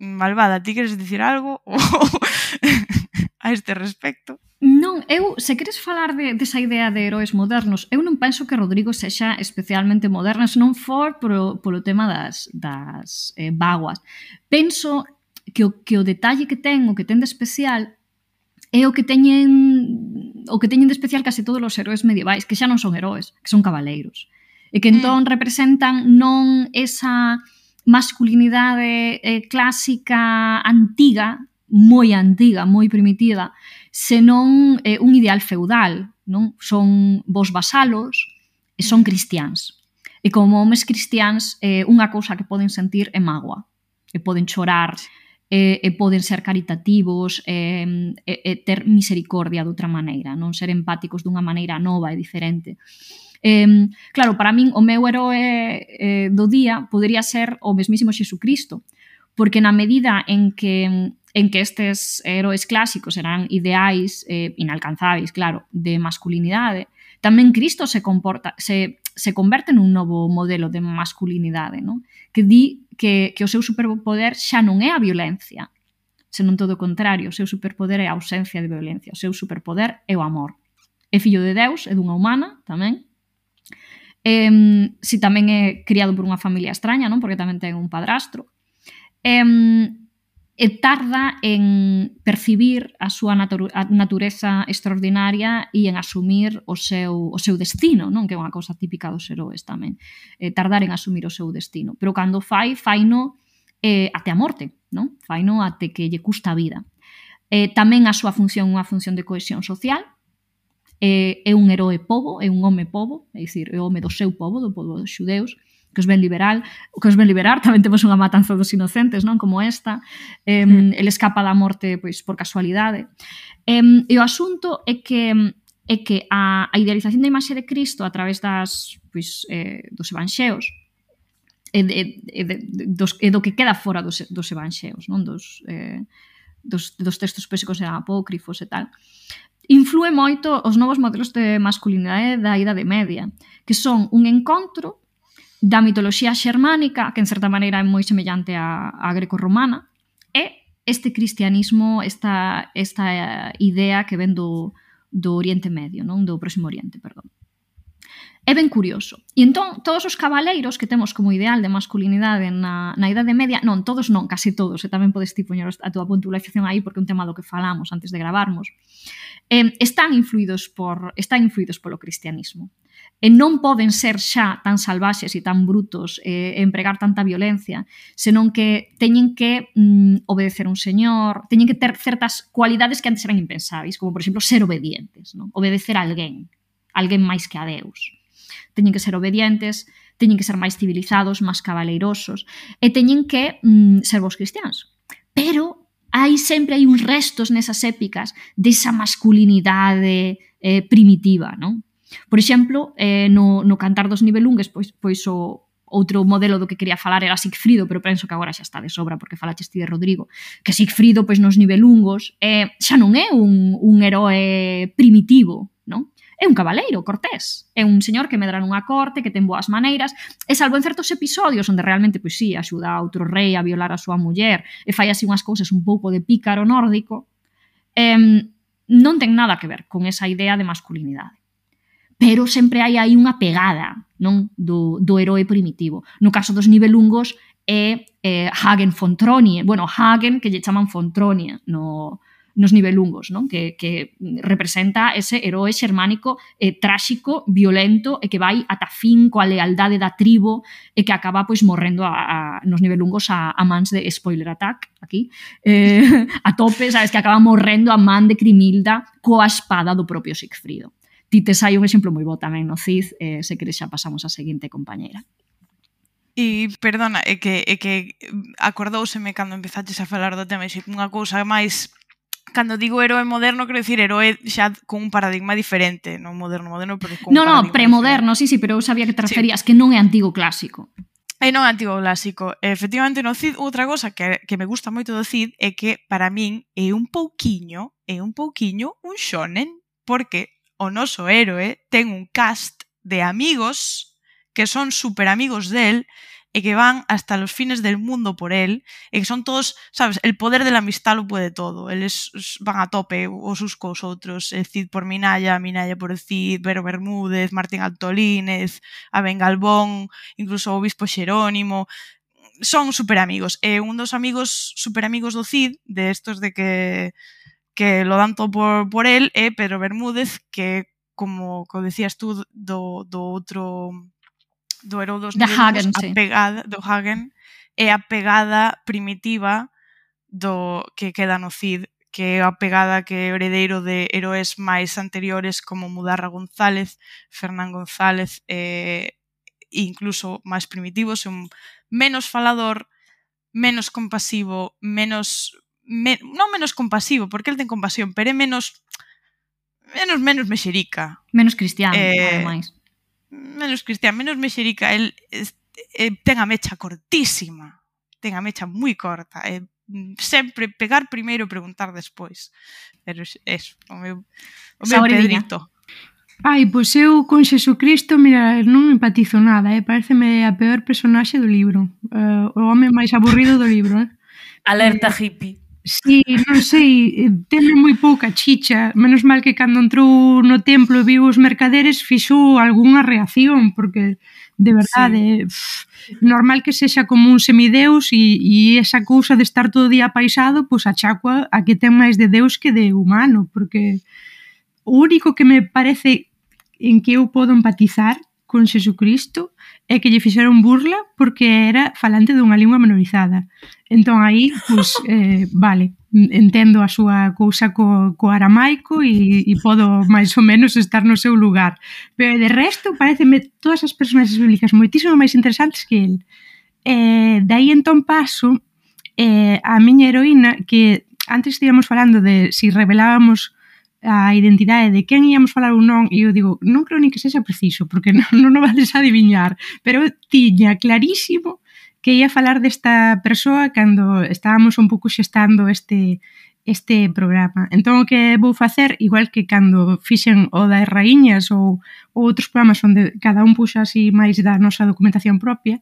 Mm, malvada, ti queres dicir algo? a este respecto? Non, eu, se queres falar de, desa idea de heróis modernos, eu non penso que Rodrigo sexa especialmente moderno, se non for polo, polo tema das, das eh, vaguas. Penso que o, que o detalle que ten, o que ten de especial, é o que teñen o que teñen de especial case todos os heróis medievais, que xa non son heróis, que son cabaleiros. E que mm. entón mm. representan non esa masculinidade eh, clásica antiga, moi antiga, moi primitiva, senón eh, un ideal feudal, non? Son vos vasalos e son mm. cristiáns. E como homes cristiáns, eh, unha cousa que poden sentir é mágoa. E poden chorar, e, eh, e poden ser caritativos, e, e, e ter misericordia de outra maneira, non ser empáticos dunha maneira nova e diferente. Eh, claro, para min o meu heroe eh, do día podería ser o mesmísimo Xesucristo, porque na medida en que en que estes heróis clásicos eran ideais eh, inalcanzáveis, claro, de masculinidade, tamén Cristo se comporta se se converte nun novo modelo de masculinidade, non? Que di que, que o seu superpoder xa non é a violencia, senón todo o contrario, o seu superpoder é a ausencia de violencia, o seu superpoder é o amor. É fillo de Deus, é dunha humana tamén, Eh, si tamén é criado por unha familia extraña, non? Porque tamén ten un padrastro. Eh, e tarda en percibir a súa natureza extraordinaria e en asumir o seu, o seu destino, non que é unha cousa típica dos heróis tamén, eh, tardar en asumir o seu destino. Pero cando fai, faino eh, até a morte, non? faino até que lle custa a vida. Eh, tamén a súa función unha función de cohesión social, eh, é un heroe pobo, é un home pobo, é dicir, é o home do seu pobo, do pobo dos xudeus, que os ven liberal, que os ven liberar, tamén temos unha matanza dos inocentes, non, como esta, eh, mm. el escapa da morte pois por casualidade. Eh, e o asunto é que é que a, a idealización da imaxe de Cristo a través das pois, eh, dos evanxeos e, e, de, dos, e do que queda fora dos, dos evanxeos, non dos, eh, dos, dos textos pésicos e apócrifos e tal, influe moito os novos modelos de masculinidade da idade Media, que son un encontro da mitoloxía xermánica, que en certa maneira é moi semellante á, á greco-romana, e este cristianismo, esta, esta eh, idea que ven do, do Oriente Medio, non do Próximo Oriente, perdón. É ben curioso. E entón, todos os cabaleiros que temos como ideal de masculinidade na, na Idade Media, non, todos non, case todos, e tamén podes ti poñer a túa puntualización aí porque é un tema do que falamos antes de gravarmos, eh, están influídos por están influídos polo cristianismo e non poden ser xa tan salvaxes e tan brutos eh, e eh, empregar tanta violencia, senón que teñen que mm, obedecer un señor, teñen que ter certas cualidades que antes eran impensáveis, como por exemplo ser obedientes, non? obedecer a alguén, alguén máis que a Deus. Teñen que ser obedientes, teñen que ser máis civilizados, máis cabaleirosos, e teñen que mm, ser vos cristianos. Pero hai sempre hai uns restos nesas épicas desa masculinidade eh, primitiva, non? Por exemplo, eh, no, no Cantar dos Nibelungues, pois, pois o, outro modelo do que quería falar era Sigfrido, pero penso que agora xa está de sobra porque falaches ti de Rodrigo, que Sigfrido pois nos nivelungos eh, xa non é un, un heroe primitivo, non? É un cabaleiro, Cortés. É un señor que medra nunha corte, que ten boas maneiras, e salvo en certos episodios onde realmente, pois sí, axuda a outro rei a violar a súa muller e fai así unhas cousas un pouco de pícaro nórdico, eh, non ten nada que ver con esa idea de masculinidade pero sempre hai aí unha pegada non do, do heroe primitivo. No caso dos nivelungos é eh, Hagen Fontronie, bueno, Hagen que lle chaman Fontronie no, nos nivelungos, non? Que, que representa ese heroe xermánico eh, tráxico, violento e que vai ata fin coa lealdade da tribo e que acaba pois morrendo a, a, nos nivelungos a, a mans de spoiler attack aquí eh, a tope, sabes, que acaba morrendo a man de Crimilda coa espada do propio Sigfrido ti tes hai un exemplo moi bo tamén no CID, eh, se queres xa pasamos á seguinte compañeira. E, perdona, é que, é que acordouseme cando empezaches a falar do tema, e unha cousa máis cando digo heroe moderno, quero dicir heroe xa con un paradigma diferente, non moderno moderno, pero con No, no, premoderno, sí, sí, pero eu sabía que te referías, sí. que non é antigo clásico. E non é antigo clásico. Efectivamente, no CID, outra cosa que, que me gusta moito do CID é que, para min, é un pouquiño, é un pouquiño un shonen, porque o noso héroe ten un cast de amigos que son super amigos del e que van hasta los fines del mundo por él e que son todos, sabes, el poder de la amistad lo puede todo. Eles van a tope os uns cos outros, el Cid por Minaya, Minaya por el Cid, Vero Bermúdez, Martín Altolínez, Aben Galbón, incluso o Bispo Xerónimo, son super amigos. E eh, un dos amigos super amigos do Cid, de estos de que que lo dan todo por, por el é eh, Pedro Bermúdez que como co decías tú do, do outro do Herodos da Hagen, a pegada, sí. do Hagen é a pegada primitiva do que queda no Cid que é a pegada que é heredeiro de heróis máis anteriores como Mudarra González, Fernán González e eh, incluso máis primitivos, un menos falador, menos compasivo, menos me, non menos compasivo, porque el ten compasión, pero é menos menos menos mexerica. Menos cristiano, eh, ademais. Menos cristián, menos mexerica. El, eh, ten a mecha cortísima. Ten a mecha moi corta. Eh, sempre pegar primeiro e preguntar despois. Pero eso, o meu, o meu Saborina. pedrito. Ai, pois eu con Xesucristo, mira, non empatizo nada, eh? pareceme a peor personaxe do libro. Uh, o home máis aburrido do libro. Eh? Alerta hippie. Si, sí, non sei, eh, teme moi pouca chicha. Menos mal que cando entrou no templo e viu os mercaderes fixou algunha reacción, porque de verdade, sí. Eh, pff, normal que sexa como un semideus e, e esa cousa de estar todo día paisado, pois achacua a que ten máis de deus que de humano, porque o único que me parece en que eu podo empatizar con Xesucristo é que lle fixeron burla porque era falante dunha lingua menorizada. Entón aí, pois, eh, vale, entendo a súa cousa co, co aramaico e, e podo máis ou menos estar no seu lugar. Pero de resto, pareceme todas as personaxes bíblicas moitísimo máis interesantes que el. Eh, de aí entón paso eh, a miña heroína que antes estivemos falando de si revelábamos a identidade de quen íamos falar ou non e eu digo, non creo ni que sexa preciso porque non, non o vades adivinhar pero tiña clarísimo que ia falar desta persoa cando estábamos un pouco xestando este este programa. Entón o que vou facer, igual que cando fixen o das raíñas ou, ou outros programas onde cada un puxa así máis da nosa documentación propia,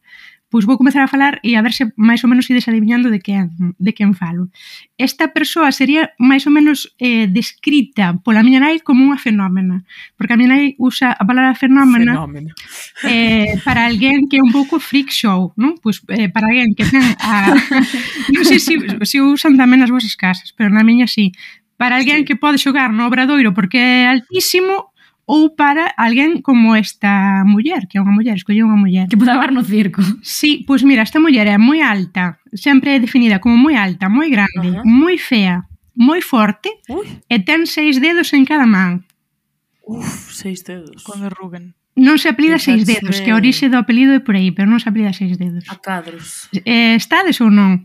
Pois vou comezar a falar e a ver se máis ou menos ides adivinhando de quen, de quen falo. Esta persoa sería máis ou menos eh, descrita pola miña nai como unha fenómena, porque a miña nai usa a palabra fenómena, fenómeno. eh, para alguén que é un pouco freak show, non? Pois eh, para alguén que ten a... non sei se, se usan tamén nas vosas casas, pero na miña sí. Para alguén sí. que pode xogar no obradoiro porque é altísimo ou para alguén como esta muller, que é unha muller, escolle unha muller. Que puda no circo. Sí, pois mira, esta muller é moi alta, sempre é definida como moi alta, moi grande, uh -huh. moi fea, moi forte Uf. e ten seis dedos en cada man. Uf, seis dedos. Con Ruben. Non se apelida seis dedos, de... que a orixe do apelido é por aí, pero non se apelida seis dedos. A cadros. Eh, estades ou non?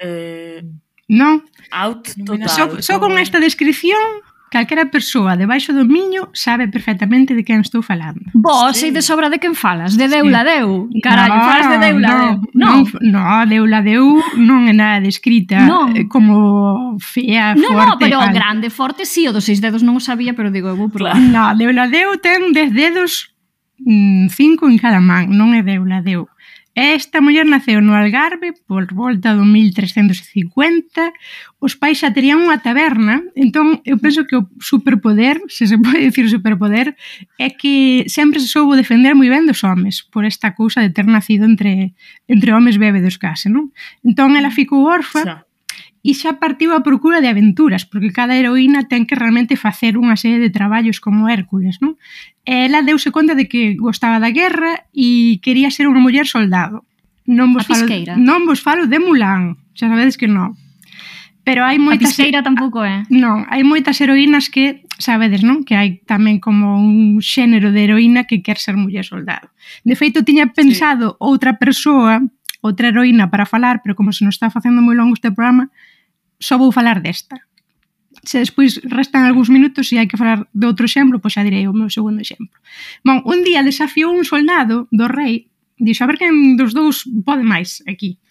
Eh... Non. Out total. Só, so, só so con esta descripción Calquera persoa debaixo do miño sabe perfectamente de quen estou falando. Vos, sí. sei de sobra de quen falas, de Deula sí. Deu. Carallo, no, falas de Deula no, Deu. Non, no, Deula Deu non é nada descrita non. Eh, como fea, no, forte. Non, pero al... grande, forte, sí, o dos seis dedos non o sabía, pero digo, eu vou probar. No, Deula Deu ten dez dedos mm, cinco en cada man, non é Deula Deu. Esta muller naceu no Algarve por volta do 1350. Os pais xa terían unha taberna, entón eu penso que o superpoder, se se pode dicir superpoder, é que sempre se soubo defender moi ben dos homes por esta cousa de ter nacido entre entre homes bébedos case, non? Entón ela ficou orfa. Xa e xa partiu a procura de aventuras, porque cada heroína ten que realmente facer unha serie de traballos como Hércules, non? E ela deuse conta de que gostaba da guerra e quería ser unha muller soldado. Non vos, a falo, pisqueira. non vos falo de Mulan, xa sabedes que non. Pero hai moitas... A pisqueira tampouco é. Eh? Non, hai moitas heroínas que, sabedes, non? Que hai tamén como un xénero de heroína que quer ser muller soldado. De feito, tiña pensado sí. outra persoa, outra heroína para falar, pero como se nos está facendo moi longo este programa, só vou falar desta. Se despois restan algúns minutos e hai que falar de outro exemplo, pois xa direi o meu segundo exemplo. Bon, un día desafiou un soldado do rei, dixo, a ver quen dos dous pode máis aquí.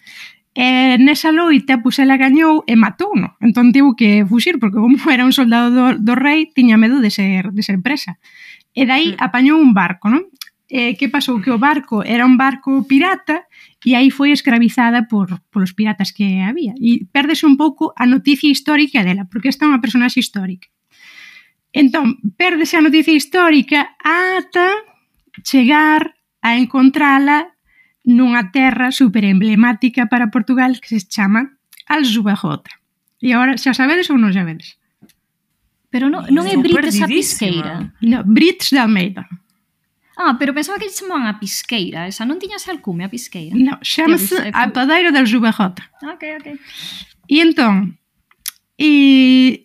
E nesa loita, pois ela gañou e matou no. Entón tivo que fuxir, porque como era un soldado do, do rei, tiña medo de ser, de ser presa. E dai apañou un barco, non? E que pasou? Que o barco era un barco pirata e aí foi escravizada por, polos piratas que había. E perdese un pouco a noticia histórica dela, porque esta é unha personaxe histórica. Entón, perdese a noticia histórica ata chegar a encontrala nunha terra super emblemática para Portugal que se chama Aljubarrota. E agora, xa sabedes ou non xa vedes? Pero non, non é Brites a Pisqueira? Non, Brites de Almeida. Ah, pero pensaba que chamaban a pisqueira, esa non tiñase alcume a pisqueira. Non, chamase a padeira del Uberrota. Ok, ok. E entón, e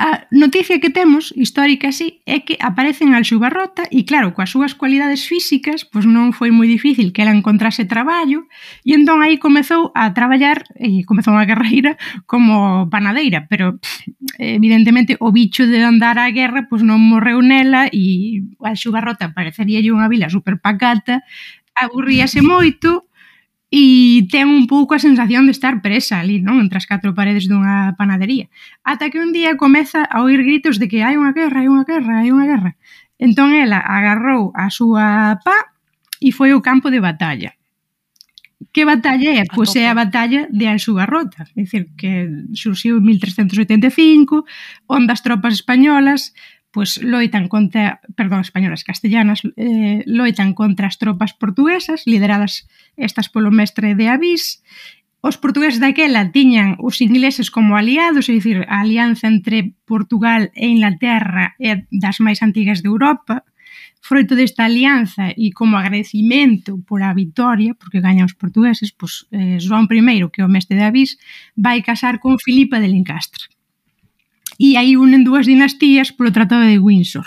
A noticia que temos, histórica así, é que aparecen Alxubarrota e claro, coas súas cualidades físicas, pois non foi moi difícil que ela encontrase traballo e entón aí comezou a traballar e comezou a carreira como panadeira, pero pff, evidentemente o bicho de andar á guerra pois non morreu nela e Alxubarrota parecería unha vila super pacata, aburríase moito e ten un pouco a sensación de estar presa ali, non? Entre as catro paredes dunha panadería. Ata que un día comeza a oír gritos de que hai unha guerra, hai unha guerra, hai unha guerra. Entón ela agarrou a súa pá e foi ao campo de batalla. Que batalla é? Pois é a batalla de Alxugarrota, é dicir, que surxiu en 1385, onde as tropas españolas pues loitan contra, perdón, españolas castellanas, eh, loitan contra as tropas portuguesas, lideradas estas polo mestre de Avís. Os portugueses daquela tiñan os ingleses como aliados, é dicir, a alianza entre Portugal e Inglaterra é das máis antigas de Europa. Froito desta alianza e como agradecimento pola vitoria, porque gañan os portugueses, pois, eh, João I, que é o mestre de Avís, vai casar con Filipa de Lencastre e aí unen dúas dinastías polo Tratado de Windsor.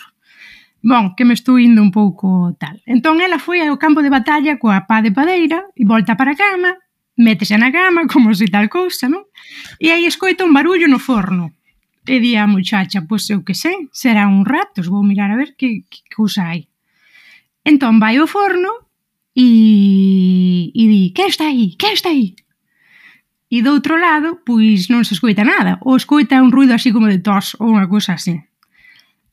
Bon, que me estou indo un pouco tal. Entón ela foi ao campo de batalla coa pá de padeira e volta para a cama, métese na cama como se tal cousa, non? E aí escoita un barullo no forno. E di a muchacha, pois eu que sei, será un ratos, vou mirar a ver que, que cousa hai. Entón vai ao forno e, e di, que está aí, que está aí? E do outro lado, pois non se escoita nada, ou escoita un ruido así como de tos ou unha cousa así.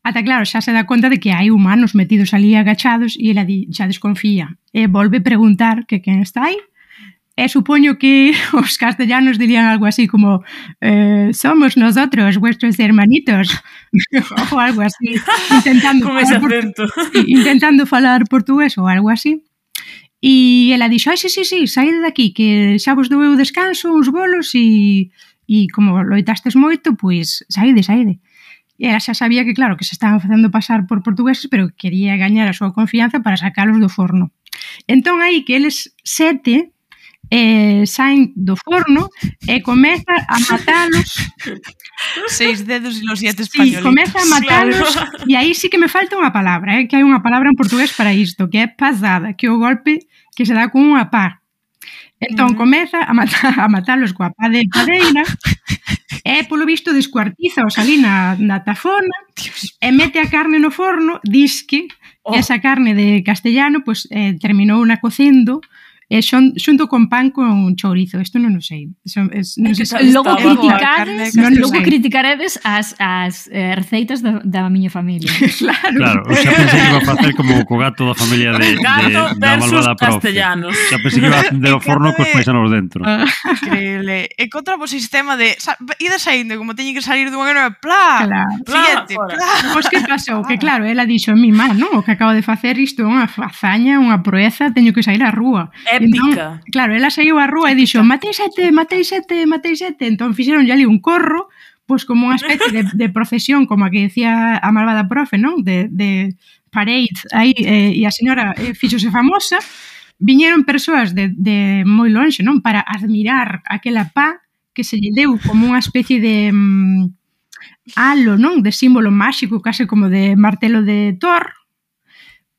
Ata claro, xa se dá conta de que hai humanos metidos ali agachados e ela di, xa desconfía. E volve preguntar que quen está aí. E supoño que os castellanos dirían algo así como eh, somos nosotros, vuestros hermanitos, ou algo así, intentando, falar, intentando falar portugués ou algo así. E ela dixo, ai, sí, sí, sí, saíde daqui, que xa vos dou eu descanso, uns bolos e, e como loitastes moito, pois saíde, saíde. E ela xa sabía que, claro, que se estaban facendo pasar por portugueses, pero quería gañar a súa confianza para sacalos do forno. Entón aí que eles sete eh, saen do forno e comeza a matalos. Seis dedos e los siete españolitos. sí, comeza a matalos claro. e aí sí que me falta unha palabra eh, que hai unha palabra en portugués para isto que é pasada, que é o golpe que se dá con unha pá. Entón mm. comeza a, matar, a matalos coa pá de padeira e polo visto descuartiza os ali na, na tafona e mete a carne no forno disque oh. esa carne de castellano pues, eh, terminou na cocendo Eh, e xon, xunto con pan con chourizo. Isto non o sei. Eso, es, non sei se logo criticades, non logo criticaredes as, as eh, receitas da, da miña familia. claro. Claro, xa pensei que iba a facer como co gato da familia de, gato de, da malvada profe. castellanos. Xa pensei que iba de o forno cos paisanos dentro. Ah. Increíble. E contra o sistema de Ida saindo, como teñen que salir dunha nova, plá, claro. plá, fora. plá. Pois que pasou? Que claro, ela dixo, mi má, non, o que acabo de facer isto é unha fazaña, unha proeza, teño que sair á rúa. É épica. Entón, claro, ela saiu á rúa e dixo matei sete, matei sete, matei sete. Entón fixeron ali un corro pois como unha especie de, de procesión, como a que decía a malvada profe, non? De, de parade, aí, eh, e a señora eh, fixose famosa, viñeron persoas de, de moi lonxe, non? Para admirar aquela pá que se lle deu como unha especie de mm, halo, non? De símbolo máxico, case como de martelo de Thor,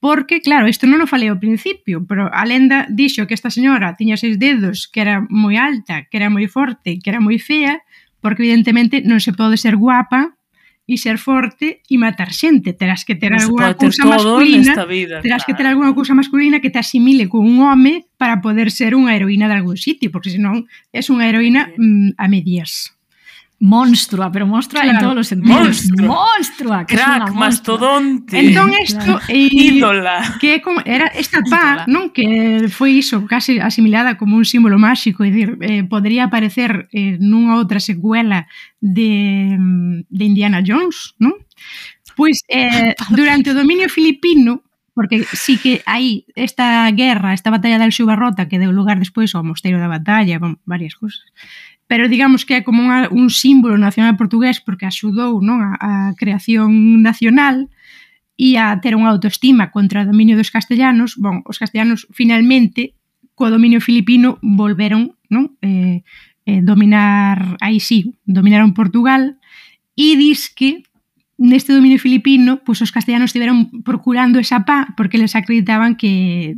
Porque, claro, isto non o falei ao principio, pero a lenda dixo que esta señora tiña seis dedos, que era moi alta, que era moi forte, que era moi fea, porque evidentemente non se pode ser guapa e ser forte e matar xente. Terás que ter non alguna cousa masculina, vida, terás claro. que ter alguna cousa masculina que te asimile con un home para poder ser unha heroína de algún sitio, porque senón es unha heroína sí. mm, a medias monstrua, pero monstrua claro. en todos os sentidos. Monstrua. monstrua que Crack, monstrua. mastodonte. Entón isto é ídola. Que é como, era esta pá, ídola. non? Que foi iso, case asimilada como un símbolo máxico, e dir, eh, podría aparecer eh, nunha outra secuela de, de Indiana Jones, non? Pois eh, durante o dominio filipino porque sí que aí esta guerra, esta batalla del Xubarrota que deu lugar despois ao mosteiro da batalla, bon, varias cousas pero digamos que é como unha, un símbolo nacional portugués porque axudou non a, a creación nacional e a ter unha autoestima contra o dominio dos castellanos, bon, os castellanos finalmente co dominio filipino volveron non eh, eh, dominar aí sí, dominaron Portugal e dis que neste dominio filipino, pois os castellanos estiveron procurando esa pá porque les acreditaban que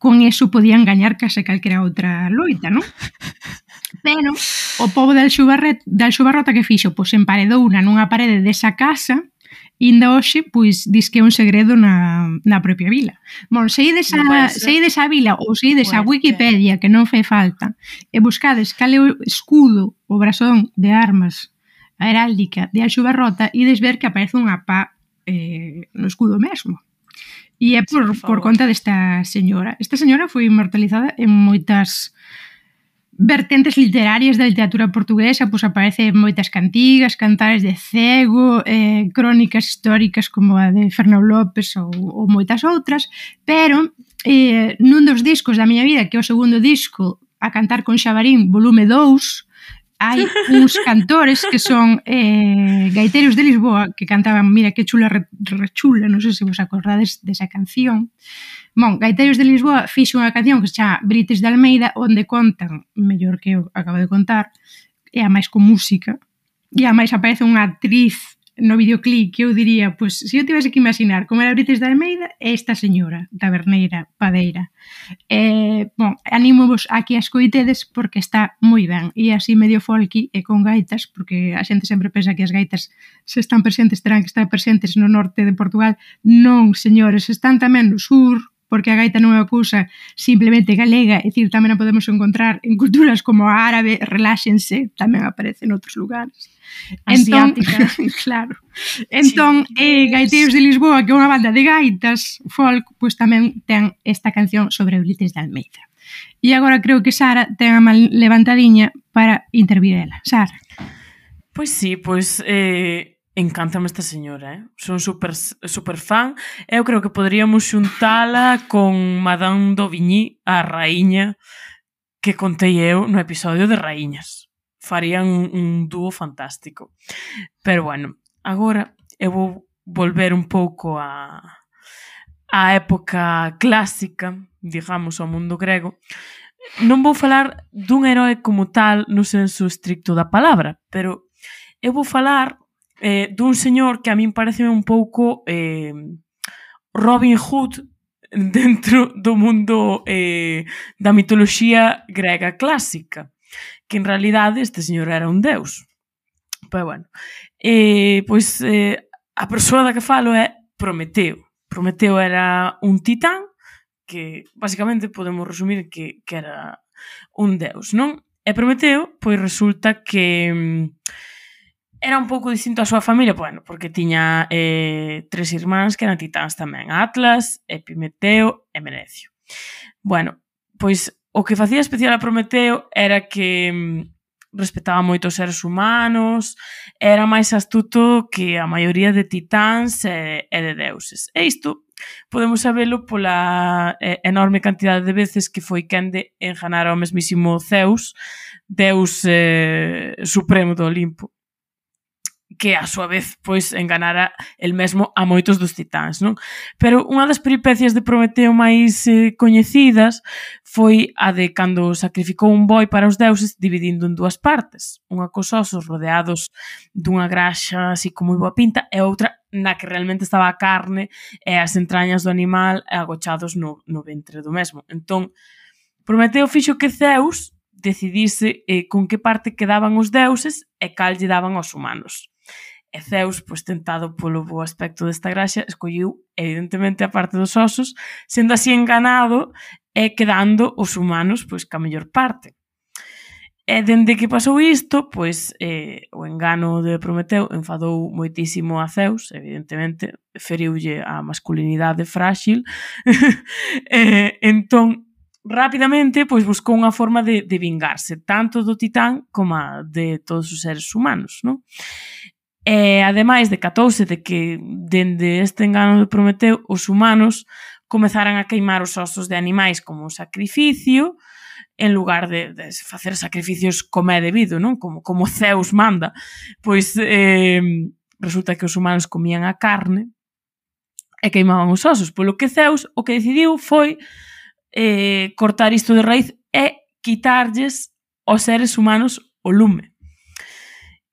con eso podían gañar case calquera outra loita, non? Pero o pobo de Alxubarret, de Alxubarrota que fixo? Pois emparedou na nunha parede desa casa Inda hoxe, pois, dis que é un segredo na, na propia vila. Bon, se ides a, se ides a vila ou se ides a Wikipedia, que non fai falta, e buscades cal é o escudo o brasón de armas a heráldica de Alxubarrota ides ver que aparece unha pá eh, no escudo mesmo. E é por, por conta desta señora. Esta señora foi inmortalizada en moitas vertentes literarias da literatura portuguesa, pois aparece moitas cantigas, cantares de cego, eh, crónicas históricas como a de Fernão López ou, ou moitas outras, pero eh, nun dos discos da miña vida, que é o segundo disco, A Cantar con Xabarín, volume 2, hai uns cantores que son eh, gaiteros de Lisboa que cantaban Mira que chula, rechula, re non sei se vos acordades desa canción, Bon, Gaiteiros de Lisboa fixo unha canción que se chama Brites de Almeida, onde contan, mellor que eu acabo de contar, é a máis con música, e a máis aparece unha actriz no videoclip que eu diría, pois, pues, se eu tivese que imaginar como era Brites de Almeida, é esta señora, taberneira, padeira. Eh, bon, anímovos a que a escoitedes porque está moi ben, e así medio folky e con gaitas, porque a xente sempre pensa que as gaitas se están presentes, terán que estar presentes no norte de Portugal. Non, señores, están tamén no sur, porque a gaita non é unha cousa simplemente galega, é dicir, tamén a podemos encontrar en culturas como a árabe, reláxense, tamén aparece en outros lugares. Entón, claro. Entón, eh, Gaiteiros de Lisboa, que é unha banda de gaitas folk, pois tamén ten esta canción sobre Ulises de Almeida. E agora creo que Sara ten a mal levantadiña para intervir ela. Sara. Pois sí, pois eh, Encántame esta señora, eh? Son super, super fan. Eu creo que poderíamos xuntala con Madame Daubigny, a raíña que contei eu no episodio de Raíñas. Farían un, un dúo fantástico. Pero bueno, agora eu vou volver un pouco a a época clásica, digamos, ao mundo grego. Non vou falar dun heroe como tal no senso estricto da palabra, pero eu vou falar eh, dun señor que a min parece un pouco eh, Robin Hood dentro do mundo eh, da mitoloxía grega clásica que en realidade este señor era un deus pero bueno eh, pois eh, a persoa da que falo é Prometeo Prometeo era un titán que basicamente podemos resumir que, que era un deus, non? E Prometeo, pois resulta que mm, era un pouco distinto a súa familia, bueno, porque tiña eh, tres irmáns que eran titáns tamén, Atlas, Epimeteo e Menecio. Bueno, pois o que facía especial a Prometeo era que mm, respetaba moito os seres humanos, era máis astuto que a maioría de titáns e, e de deuses. E isto podemos sabelo pola eh, enorme cantidade de veces que foi cande enganar ao mesmísimo Zeus, deus eh, supremo do Olimpo que a súa vez pois enganara el mesmo a moitos dos titáns, non? Pero unha das peripecias de Prometeo máis eh, coñecidas foi a de cando sacrificou un boi para os deuses dividindo en dúas partes, unha cos osos rodeados dunha graxa así como moi boa pinta e outra na que realmente estaba a carne e as entrañas do animal agochados no, no ventre do mesmo. Entón, Prometeo fixo que Zeus decidise eh, con que parte quedaban os deuses e cal lle daban aos humanos. E Zeus, pois tentado polo bo aspecto desta graxa, escolliu evidentemente a parte dos osos, sendo así enganado e quedando os humanos pois ca mellor parte. E dende que pasou isto, pois eh, o engano de Prometeu enfadou moitísimo a Zeus, evidentemente, feriulle a masculinidade fráxil. eh, entón, rapidamente, pois buscou unha forma de, de vingarse, tanto do titán como de todos os seres humanos, non? E ademais decatouse de que dende este engano de Prometeu os humanos comezaran a queimar os osos de animais como sacrificio en lugar de, de facer sacrificios como é debido, non? Como, como Zeus manda. Pois eh, resulta que os humanos comían a carne e queimaban os osos, polo que Zeus o que decidiu foi eh, cortar isto de raíz e quitarlles aos seres humanos o lume.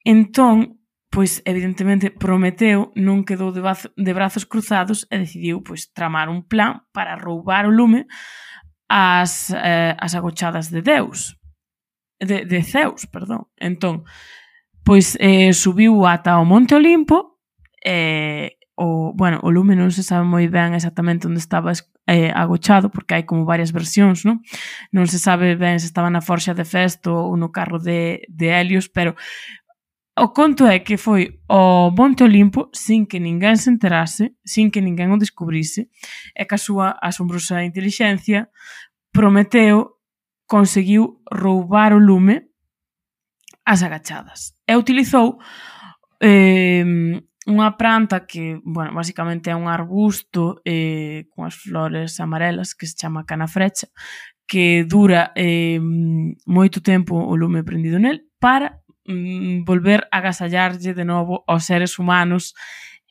Entón, pois evidentemente Prometeo non quedou de, bazo, de brazos cruzados e decidiu pois tramar un plan para roubar o lume ás eh, as agochadas de Deus. De, de Zeus, perdón. Entón, pois eh, subiu ata o Monte Olimpo e eh, o, bueno, o lume non se sabe moi ben exactamente onde estaba eh, agochado, porque hai como varias versións, non? Non se sabe ben se estaba na forxa de Festo ou no carro de, de Helios, pero O conto é que foi ao Monte Olimpo sin que ninguén se enterase, sin que ninguén o descubrise, e que a súa asombrosa inteligencia Prometeo conseguiu roubar o lume ás agachadas e utilizou eh, unha planta que, bueno, basicamente é un arbusto eh, con as flores amarelas que se chama canafrecha que dura eh, moito tempo o lume prendido nel para mm, volver a agasallarlle de novo aos seres humanos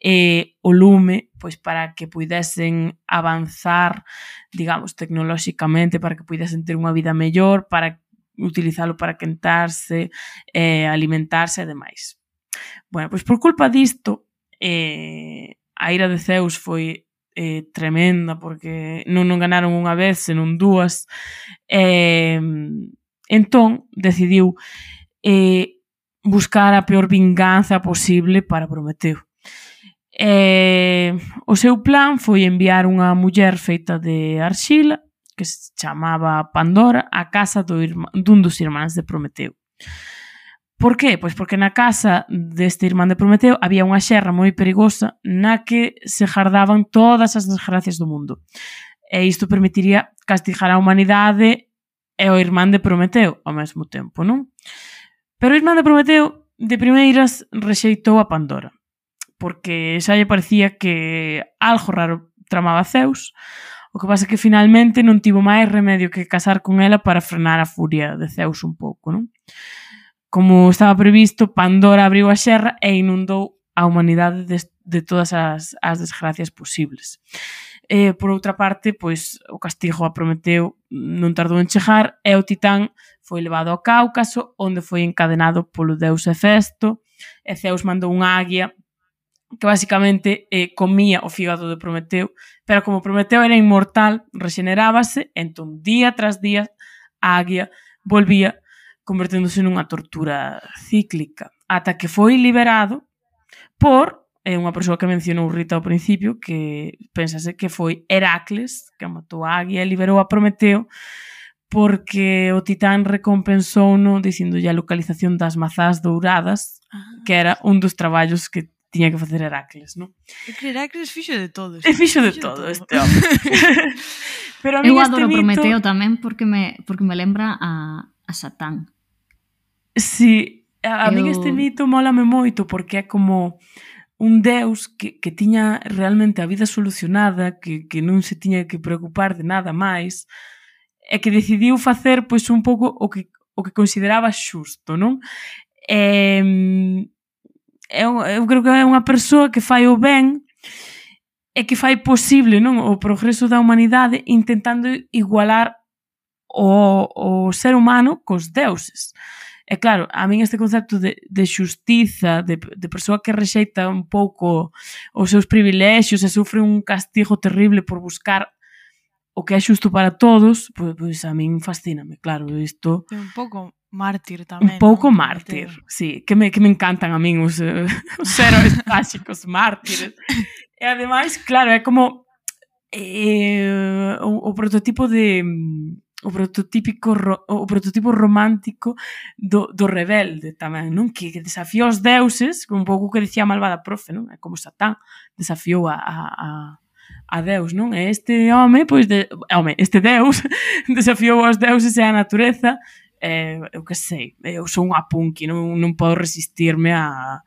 eh, o lume pois para que puidesen avanzar, digamos, tecnolóxicamente, para que puidesen ter unha vida mellor, para utilizalo para quentarse, eh, alimentarse e demais. Bueno, pois por culpa disto, eh, a ira de Zeus foi eh, tremenda, porque non non ganaron unha vez, senón dúas. Eh, entón, decidiu eh, buscar a peor vinganza posible para Prometeo. E, o seu plan foi enviar unha muller feita de arxila que se chamaba Pandora á casa do irmán, dun dos irmáns de Prometeo. Por que? Pois porque na casa deste irmán de Prometeo había unha xerra moi perigosa na que se jardaban todas as desgracias do mundo. E isto permitiría castigar a humanidade e o irmán de Prometeo ao mesmo tempo, non? Pero a irmán de Prometeo de primeiras rexeitou a Pandora, porque xa lle parecía que algo raro tramaba Zeus, o que pasa que finalmente non tivo máis remedio que casar con ela para frenar a furia de Zeus un pouco, non? Como estaba previsto, Pandora abriu a xerra e inundou a humanidade de, de todas as, as desgracias posibles. E, por outra parte, pois o castigo a Prometeu non tardou en chegar e o Titán foi levado ao Cáucaso, onde foi encadenado polo deus Hefesto, e Zeus mandou unha águia que basicamente eh, comía o fígado de Prometeu, pero como Prometeu era inmortal, rexenerábase, entón día tras día a águia volvía converténdose nunha tortura cíclica, ata que foi liberado por é unha persoa que mencionou Rita ao principio que pensase que foi Heracles que matou a águia e liberou a Prometeo porque o titán recompensou no dicindolle a localización das mazás douradas ah. que era un dos traballos que tiña que facer Heracles, non? É que Heracles fixo de todo. É fixo, fixo de, de todo, todo. este home. Pero a mí Eu este adoro mito... Prometeo tamén porque me, porque me lembra a, a Satán. Sí, a, a Eu... mí este mito molame moito porque é como un Deus que, que tiña realmente a vida solucionada, que, que non se tiña que preocupar de nada máis, e que decidiu facer pois un pouco o que, o que consideraba xusto, non? E, eu, eu creo que é unha persoa que fai o ben e que fai posible non o progreso da humanidade intentando igualar o, o ser humano cos deuses. E claro, a min este concepto de, de xustiza, de, de persoa que rexeita un pouco os seus privilexios e sufre un castigo terrible por buscar o que é xusto para todos, pois, pois a min fascíname, claro, isto... É un pouco mártir tamén. Un pouco ¿no? mártir, mártir, sí, que me, que me encantan a min os, eh, os héroes clásicos mártires. E ademais, claro, é como eh, o, o prototipo de o prototípico ro, o prototipo romántico do, do rebelde tamén, non? Que, que desafía os deuses, un pouco que dicía a malvada profe, non? É como Satán desafiou a, a, a a Deus, non? E este home, pois, de, home, este Deus desafiou aos deuses e a natureza eh, eu que sei, eu sou unha punky, non, non podo resistirme a,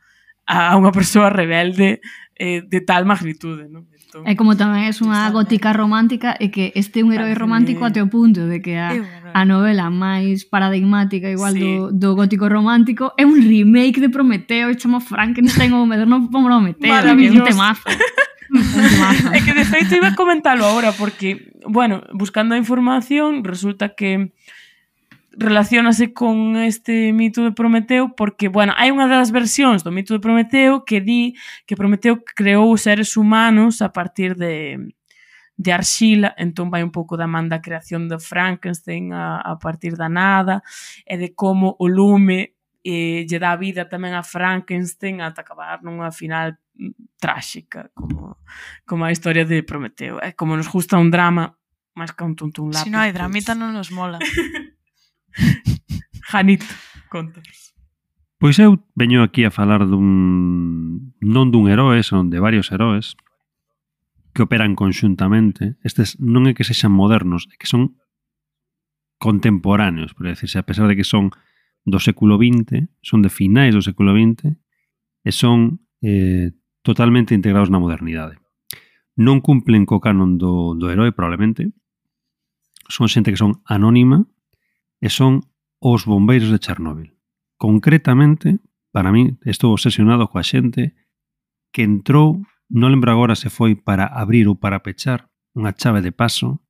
a unha persoa rebelde eh, de tal magnitude, non? Exacto. É como tamén é unha gótica romántica e que este é un heroe romántico até o punto de que a, a novela máis paradigmática igual sí. do, do gótico romántico é un remake de Prometeo e chama Frankenstein ou Medorno Prometeo. Maravilloso. É un temazo. é que de feito iba a comentalo agora porque, bueno, buscando a información resulta que relacionase con este mito de Prometeo porque, bueno, hai unha das versións do mito de Prometeo que di que Prometeo creou os seres humanos a partir de de arxila, entón vai un pouco da man da creación de Frankenstein a, a partir da nada e de como o lume e lle dá vida tamén a Frankenstein ata acabar nunha final tráxica como, como a historia de Prometeo. É como nos gusta un drama máis que un tuntun lápiz. Se si non hai pois. dramita non nos mola. Janito, contas. Pois eu veño aquí a falar dun non dun heroe, son de varios heroes que operan conxuntamente. Estes non é que sexan modernos, é que son contemporáneos, por decirse, a pesar de que son do século XX, son de finais do século XX e son eh, totalmente integrados na modernidade. Non cumplen co canon do, do heroe, probablemente. Son xente que son anónima, e son os bombeiros de Chernóbil. Concretamente, para mí, estou obsesionado coa xente que entrou, non lembro agora se foi para abrir ou para pechar unha chave de paso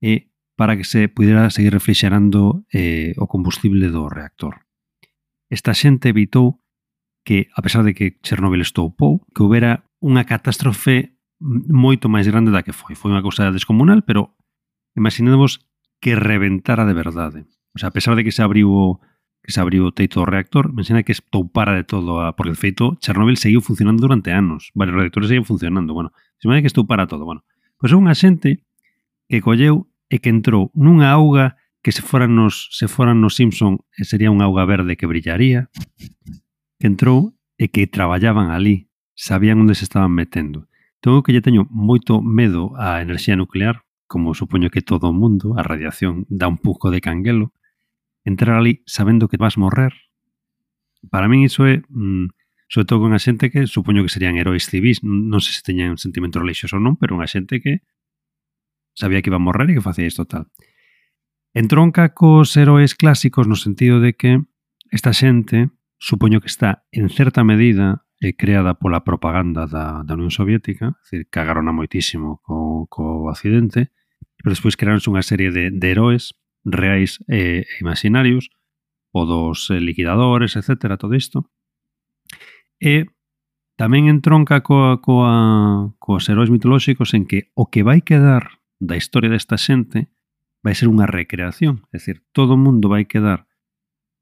e para que se pudera seguir refrixerando eh, o combustible do reactor. Esta xente evitou que, a pesar de que Chernóbil estoupou, que houbera unha catástrofe moito máis grande da que foi. Foi unha cousa descomunal, pero imaginemos que reventara de verdade. O sea, a pesar de que se abriu que se abriu o teito do reactor, menciona que estoupara de todo, a, porque de feito, Chernobyl seguiu funcionando durante anos, varios reactores seguían funcionando, bueno, se imagina que estoupara todo, bueno. Pois pues un axente que colleu e que entrou nunha auga que se foran nos, se foran nos Simpson eh, sería unha auga verde que brillaría, que entrou e que traballaban ali, sabían onde se estaban metendo. Tengo que lle teño moito medo á enerxía nuclear, como supoño que todo o mundo, a radiación dá un pouco de canguelo, entrar ali sabendo que vas morrer. Para min iso é, mm, sobre todo con a xente que supoño que serían heróis civis, non sei se teñan sentimento religioso ou non, pero unha xente que sabía que iba a morrer e que facía isto tal. Entronca cos heróis clásicos no sentido de que esta xente supoño que está en certa medida eh, creada pola propaganda da, da Unión Soviética, é dicir, cagarona moitísimo co, co accidente, pero despois crearonse unha serie de, de heróis reais e imaginarios, o dos eh, liquidadores, etc., todo isto. E tamén entronca coa, coa, coas heróis mitolóxicos en que o que vai quedar da historia desta xente vai ser unha recreación. É dicir, todo o mundo vai quedar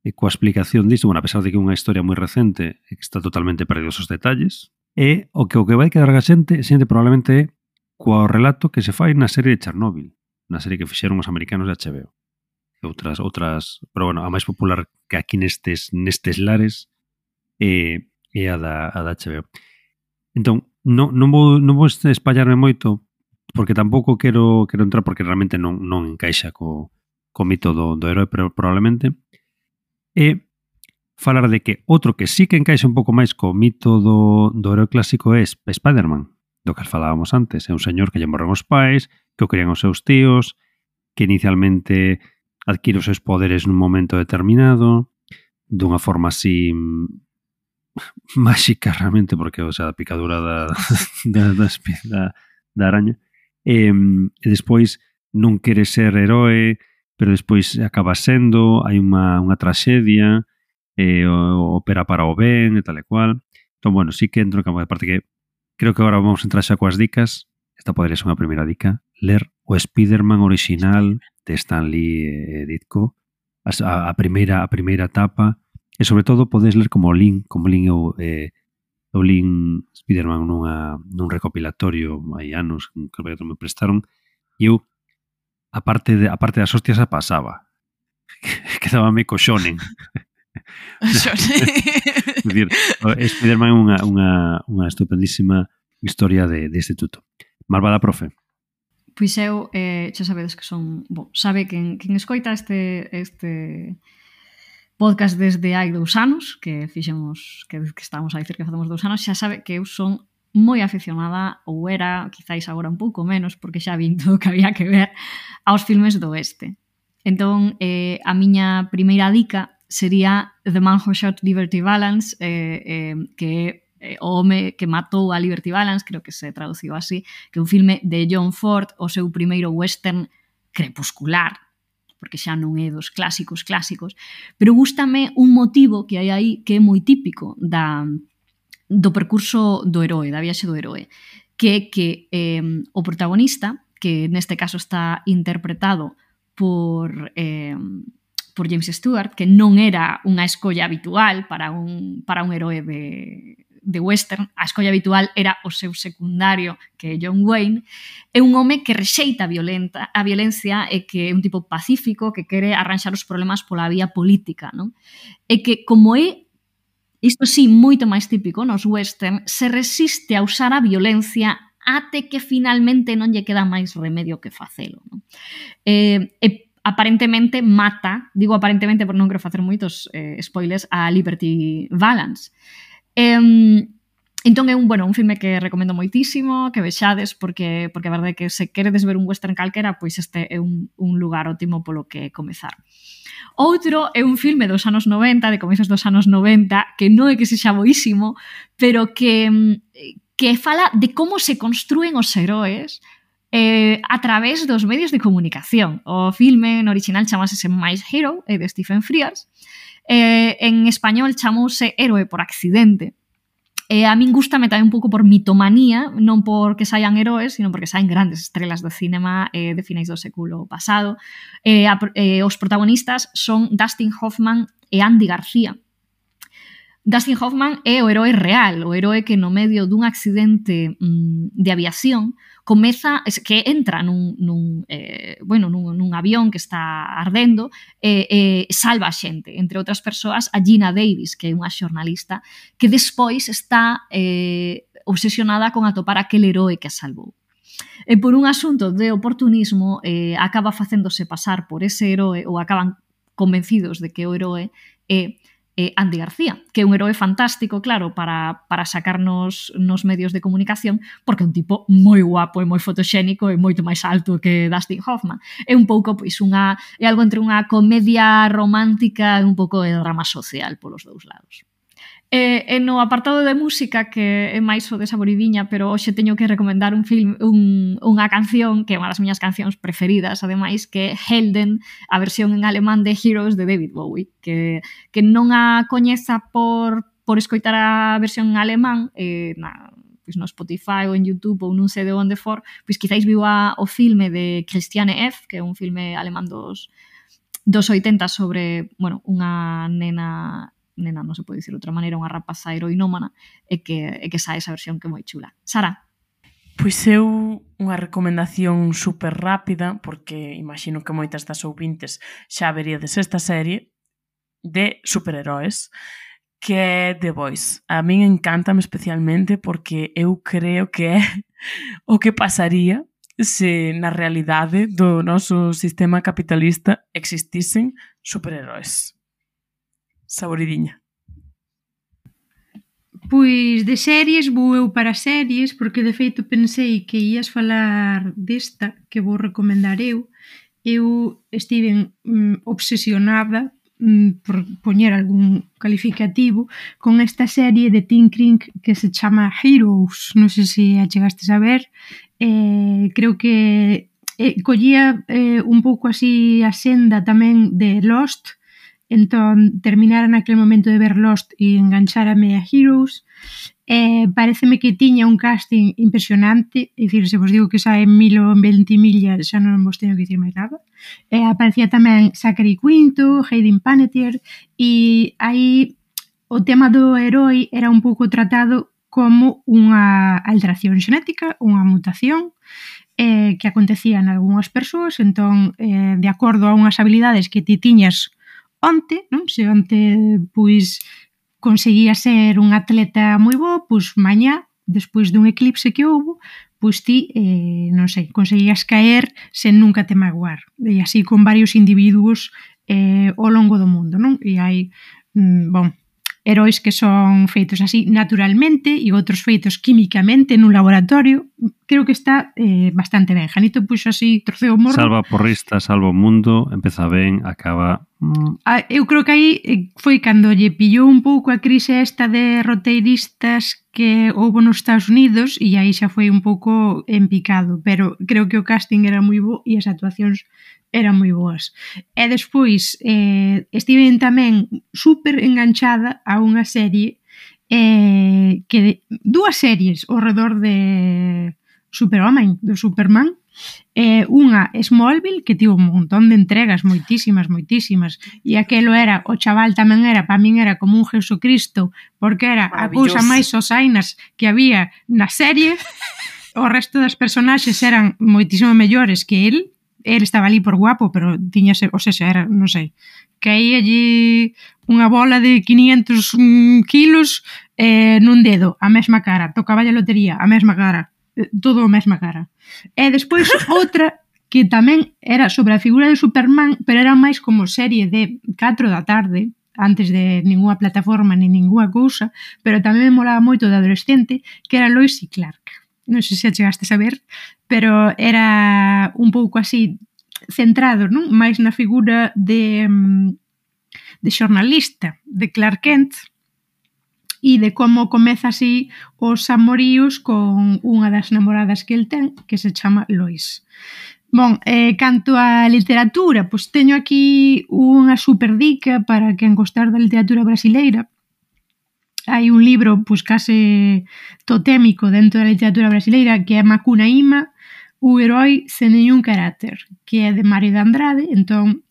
e coa explicación disto, bueno, a pesar de que é unha historia moi recente e que está totalmente perdido os detalles, e o que o que vai quedar a xente, xente probablemente é coa relato que se fai na serie de Chernóbil, na serie que fixeron os americanos de HBO outras outras, pero bueno, a máis popular que aquí nestes nestes lares é, é a da a da HBO. Entón, non, non vou non vou espallarme moito porque tampouco quero quero entrar porque realmente non non encaixa co co mito do, do herói, pero probablemente e falar de que outro que sí que encaixa un pouco máis co mito do, do herói clásico é Spider-Man, do que falábamos antes. É un señor que lle morren os pais, que o crían os seus tíos, que inicialmente adquire os seus poderes nun momento determinado, dunha forma así máxica realmente, porque o sea, a picadura da, da, da, da, da araña. E, e despois non quere ser heroe, pero despois acaba sendo, hai unha, unha traxedia, e, o, opera para o ben e tal e cual. Entón, bueno, sí que entro en campo de parte que creo que agora vamos a entrar xa coas dicas. Esta podería ser unha primeira dica, ler o Spiderman orixinal de Stan Lee e Ditko, a, a primeira a primeira etapa, e sobre todo podes ler como Lin, como Lin eu eh, o Lin Spiderman nunha, nun recopilatorio hai anos que me prestaron. E eu a parte, de, a parte das hostias a pasaba. Quedábame co xonen decir, Spiderman é unha, unha, unha estupendísima historia de, de instituto Malvada profe. Pois eu, eh, xa sabedes que son... Bon, sabe quen, quen escoita este, este podcast desde hai dous anos, que fixemos, que, que estamos dicir que facemos dous anos, xa sabe que eu son moi aficionada, ou era, quizáis agora un pouco menos, porque xa vin todo que había que ver, aos filmes do oeste. Entón, eh, a miña primeira dica sería The Man Who Shot Liberty Balance, eh, eh, que é eh, O home que matou a Liberty Balance, creo que se traduciu así, que é un filme de John Ford, o seu primeiro western crepuscular, porque xa non é dos clásicos clásicos, pero gustame un motivo que hai aí que é moi típico da do percurso do heroe, da viaxe do heroe, que é que eh, o protagonista, que neste caso está interpretado por eh, por James Stewart, que non era unha escolla habitual para un, para un heroe de, de western, a escolla habitual era o seu secundario, que é John Wayne, é un home que rexeita a, violenta, a violencia e que é un tipo pacífico que quere arranxar os problemas pola vía política, non? E que como é isto sí, moito máis típico nos western, se resiste a usar a violencia até que finalmente non lle queda máis remedio que facelo. Non? Eh, e aparentemente mata, digo aparentemente porque non quero facer moitos eh, spoilers, a Liberty Valance. Eh, Entón é un, bueno, un filme que recomendo moitísimo, que vexades, porque, porque a verdade é que se queredes ver un western calquera, pois este é un, un lugar ótimo polo que comezar. Outro é un filme dos anos 90, de comezos dos anos 90, que non é que se xa boísimo, pero que, que fala de como se construen os heróis eh, a través dos medios de comunicación. O filme en original chamase My Hero, é de Stephen Frears, eh, en español chamouse Héroe por accidente. E a min gustame tamén un pouco por mitomanía, non porque saian heróis, sino porque saen grandes estrelas do cinema eh, de finais do século pasado. Eh, a, eh, os protagonistas son Dustin Hoffman e Andy García. Dustin Hoffman é o heroe real, o heroe que no medio dun accidente mm, de aviación comeza que entra nun, nun eh, bueno, nun, nun avión que está ardendo e eh, eh, salva a xente, entre outras persoas a Gina Davis, que é unha xornalista que despois está eh, obsesionada con atopar aquel heroe que a salvou. E por un asunto de oportunismo eh, acaba facéndose pasar por ese heroe ou acaban convencidos de que o heroe é eh, eh, Andy García, que é un heroe fantástico, claro, para, para sacarnos nos medios de comunicación, porque é un tipo moi guapo e moi fotoxénico e moito máis alto que Dustin Hoffman. É un pouco, pois, unha, é algo entre unha comedia romántica e un pouco de drama social polos dous lados. E, e no apartado de música que é máis o de saboridiña, pero hoxe teño que recomendar un film, un, unha canción que é unha das miñas cancións preferidas, ademais que é Helden, a versión en alemán de Heroes de David Bowie, que, que non a coñeza por por escoitar a versión en alemán eh, na, pois no Spotify ou en YouTube ou non sei de onde for, pois quizáis viu a, o filme de Christiane F, que é un filme alemán dos dos 80 sobre, bueno, unha nena nena, non se pode dicir outra maneira, unha rapaza heroinómana, e que, e que sae esa versión que é moi chula. Sara, Pois eu unha recomendación super rápida, porque imagino que moitas das ouvintes xa veríades esta serie de superheróis, que é The Voice. A min encantame especialmente porque eu creo que é o que pasaría se na realidade do noso sistema capitalista existisen superheróis saboridiña? Pois de series vou eu para series porque de feito pensei que ías falar desta que vou recomendar eu. Eu estive mm, obsesionada mm, por poñer algún calificativo con esta serie de Tinkering que se chama Heroes. Non sei se a chegaste a ver. Eh, creo que eh, collía eh, un pouco así a senda tamén de Lost, Entón, terminara naquele momento de ver Lost e engancharame a Heroes. Eh, pareceme que tiña un casting impresionante, é dicir, se vos digo que sae Milo en 20 millas, xa non vos teño que dicir máis nada. Eh, aparecía tamén Zachary Quinto, Hayden Panettiere, e aí o tema do herói era un pouco tratado como unha alteración xenética, unha mutación, eh, que acontecía en algunhas persoas, entón, eh, de acordo a unhas habilidades que ti tiñas onte, non? Se onte pois conseguía ser un atleta moi bo, pois mañá despois dun eclipse que houbo, pois ti, eh, non sei, conseguías caer sen nunca te magoar. E así con varios individuos eh, ao longo do mundo, non? E hai, mm, bon, heróis que son feitos así naturalmente e outros feitos químicamente nun laboratorio. Creo que está eh, bastante ben. Janito puxo así, troceo o morro. Salva porrista, salva o mundo, empeza ben, acaba... Ah, eu creo que aí eh, foi cando lle pillou un pouco a crise esta de roteiristas que houve nos Estados Unidos e aí xa foi un pouco en picado, pero creo que o casting era moi bo e as actuacións eran moi boas. E despois eh, estive tamén super enganchada a unha serie eh, que dúas series ao redor de Superman, do Superman, eh, unha Smallville que tivo un montón de entregas, moitísimas, moitísimas, e aquelo era, o chaval tamén era, para min era como un Jesucristo, porque era a cousa máis osainas que había na serie, o resto das personaxes eran moitísimo mellores que el, el estaba ali por guapo, pero tiñase, o sea, era, non sei, caía allí unha bola de 500 mm, kilos eh, nun dedo, a mesma cara, tocaba a lotería, a mesma cara, todo a mesma cara. E despois outra que tamén era sobre a figura de Superman, pero era máis como serie de 4 da tarde, antes de ninguna plataforma ni ninguna cousa, pero tamén me molaba moito de adolescente, que era Lois y Clark. Non sei se chegaste a saber, pero era un pouco así centrado, non? Máis na figura de mm, de xornalista de Clark Kent, e de como comeza así os amoríos con unha das namoradas que el ten, que se chama Lois. Bon, eh, canto a literatura, pois teño aquí unha super dica para quen gostar da literatura brasileira. Hai un libro pois case totémico dentro da literatura brasileira que é Macuna Ima, o herói sen nenhum carácter, que é de Mário de Andrade, entón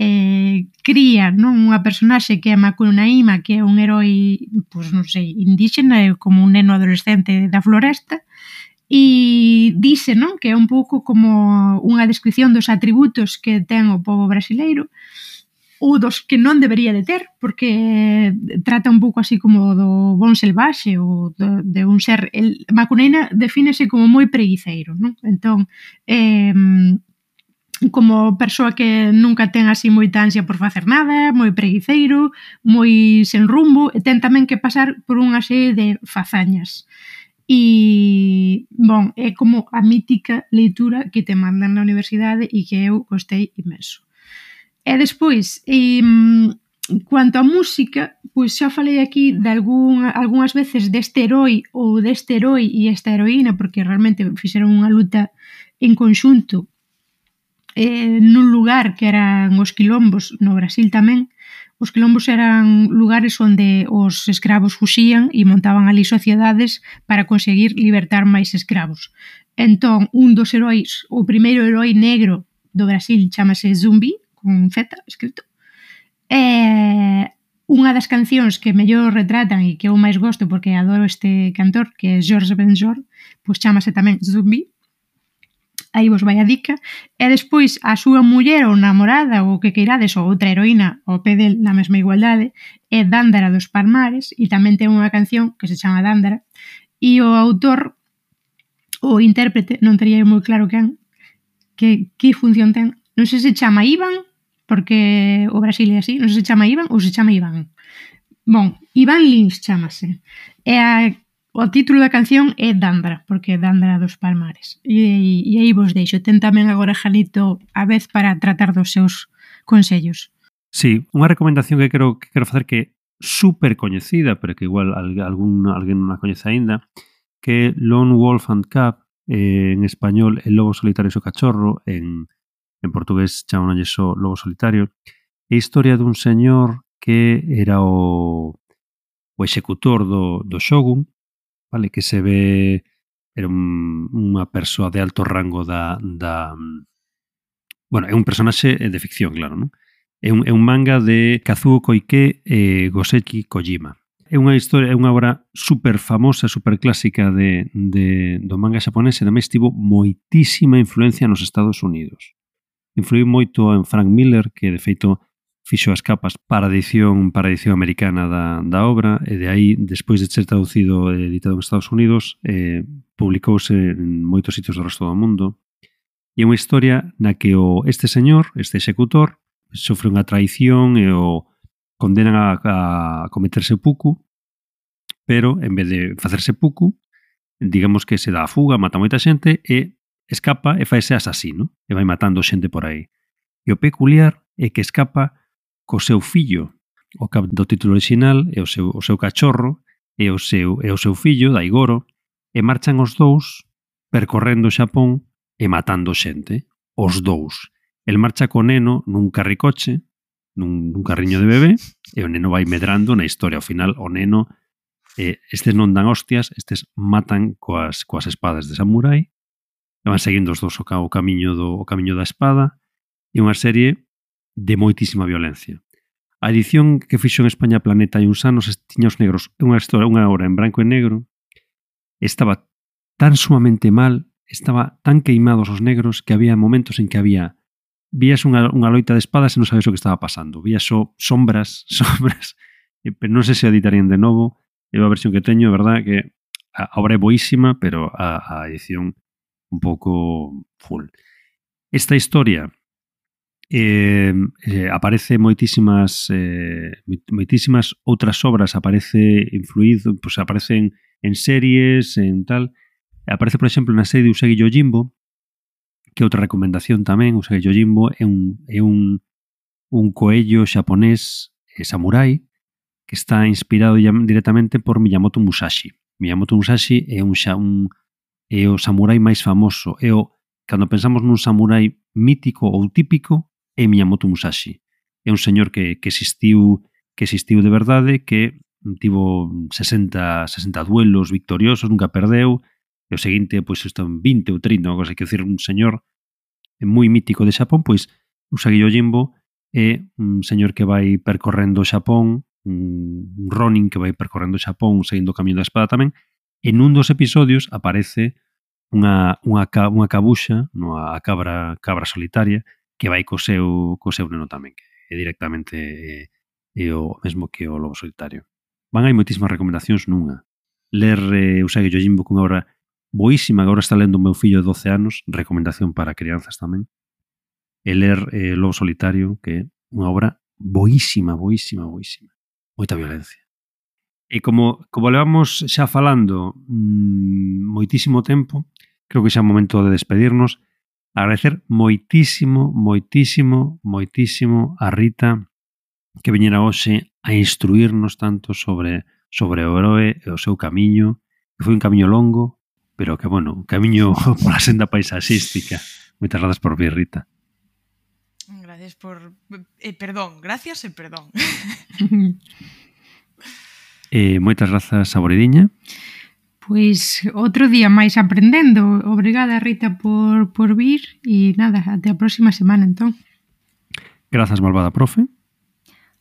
eh, cría non unha personaxe que é Macunaíma, que é un herói, pois non sei, indígena, como un neno adolescente da floresta, e dice non que é un pouco como unha descripción dos atributos que ten o povo brasileiro, ou dos que non debería de ter, porque trata un pouco así como do bon selvaxe ou do, de un ser... El, Macuneina defínese como moi preguiceiro, non? Entón, eh, como persoa que nunca ten así moita ansia por facer nada, moi preguiceiro, moi sen rumbo, e ten tamén que pasar por unha serie de fazañas. E, bon, é como a mítica leitura que te mandan na universidade e que eu gostei imenso. E despois, e, cuanto a música, pois xa falei aquí de algún, algunhas veces deste heroi ou deste heroi e esta heroína, porque realmente fixeron unha luta en conxunto eh, nun lugar que eran os quilombos, no Brasil tamén, os quilombos eran lugares onde os escravos fuxían e montaban ali sociedades para conseguir libertar máis escravos. Entón, un dos heróis, o primeiro herói negro do Brasil chamase Zumbi, con Z escrito. E unha das cancións que mellor retratan e que eu máis gosto porque adoro este cantor, que é George Benjor, pois chamase tamén Zumbi, aí vos vai a dica, e despois a súa muller ou namorada ou que queirades ou outra heroína ao pé del na mesma igualdade é Dándara dos Palmares e tamén ten unha canción que se chama Dándara e o autor o intérprete, non tería moi claro quen que, que función ten non sei se chama Iván porque o Brasil é así, non sei se chama Iván ou se chama Iván Bon, Iván Lins chamase. E a O título da canción é Dandra, porque é Dandra dos Palmares. E, e aí vos deixo. Ten tamén agora Janito a vez para tratar dos seus consellos. Sí, unha recomendación que quero, que quero facer que super coñecida, pero que igual algún, alguén non a coñece aínda, que é Lone Wolf and Cub, eh, en español El Lobo Solitario e o Cachorro, en, en portugués chamanlle só Lobo Solitario, é a historia dun señor que era o, o executor do, do Shogun, vale? Que se ve era un, unha persoa de alto rango da, da... Mm, bueno, é un personaxe eh, de ficción, claro, non? É un, é un manga de Kazuo Koike e Goseki Kojima. É unha historia, é unha obra super famosa, super clásica de, de, do manga xaponés e tamén estivo moitísima influencia nos Estados Unidos. Influiu moito en Frank Miller, que de feito fixo as capas para a edición para a edición americana da, da obra e de aí, despois de ser traducido e editado en Estados Unidos, eh, publicouse en moitos sitios do resto do mundo. E é unha historia na que o este señor, este executor, sofre unha traición e o condenan a, a cometerse pucu, pero en vez de facerse pucu, digamos que se dá a fuga, mata moita xente e escapa e faise asasino e vai matando xente por aí. E o peculiar é que escapa co seu fillo, o cap do título original é o seu, o seu cachorro e o seu, e o seu fillo, Daigoro, e marchan os dous percorrendo o Xapón e matando xente, os dous. El marcha co neno nun carricoche, nun, nun carriño de bebé, e o neno vai medrando na historia. Ao final, o neno, eh, estes non dan hostias, estes matan coas, coas espadas de samurai, e van seguindo os dous o, ca, o, camiño do, o camiño da espada, e unha serie de moitísima violencia. A edición que fixo en España Planeta hai uns anos tiña os negros unha historia, unha hora en branco e negro. Estaba tan sumamente mal, estaba tan queimados os negros que había momentos en que había vías unha, unha loita de espadas e non sabes o que estaba pasando. Vías só so, sombras, sombras, e, pero non sei se editarían de novo. É a versión que teño, é verdad que a obra é boísima, pero a, a edición un pouco full. Esta historia eh, eh, aparece moitísimas eh, moitísimas outras obras. Aparece influído, pues aparecen en series, en tal. Aparece por exemplo na serie de Usagi Yojimbo que outra recomendación tamén. Usagi Yojimbo é un, é un un coello xaponés eh, samurai que está inspirado directamente por Miyamoto Musashi. Miyamoto Musashi é un, xa, un é o samurai máis famoso. É o cando pensamos nun samurai mítico ou típico é Miyamoto Musashi. É un señor que, que existiu que existiu de verdade, que tivo 60, 60 duelos victoriosos, nunca perdeu, e o seguinte, pois, están 20 ou 30, unha cosa, que decir, un señor moi mítico de Xapón, pois, Usagi Yojimbo é un señor que vai percorrendo Xapón, un Ronin que vai percorrendo Xapón, seguindo o camiño da espada tamén, en un dos episodios aparece unha, unha, unha cabuxa, unha cabra, cabra solitaria, que vai co seu, co seu neno tamén, que é directamente eh, é o mesmo que o lobo solitario. Van hai moitísimas recomendacións nunha. Ler eh, Usagi Yojimbo cunha obra boísima agora está lendo o meu fillo de 12 anos, recomendación para crianzas tamén. E ler eh, Lobo Solitario, que é unha obra boísima, boísima, boísima. Moita violencia. E como, como levamos xa falando mmm, moitísimo tempo, creo que xa é o momento de despedirnos agradecer moitísimo, moitísimo, moitísimo a Rita que viñera hoxe a instruirnos tanto sobre sobre o heroe e o seu camiño, que foi un camiño longo, pero que, bueno, un camiño pola senda paisaxística. Moitas grazas por vir, Rita. Gracias por... Eh, perdón, gracias e perdón. eh, moitas grazas a pois outro día máis aprendendo. Obrigada, Rita, por, por vir e nada, até a próxima semana, entón. Grazas, malvada profe.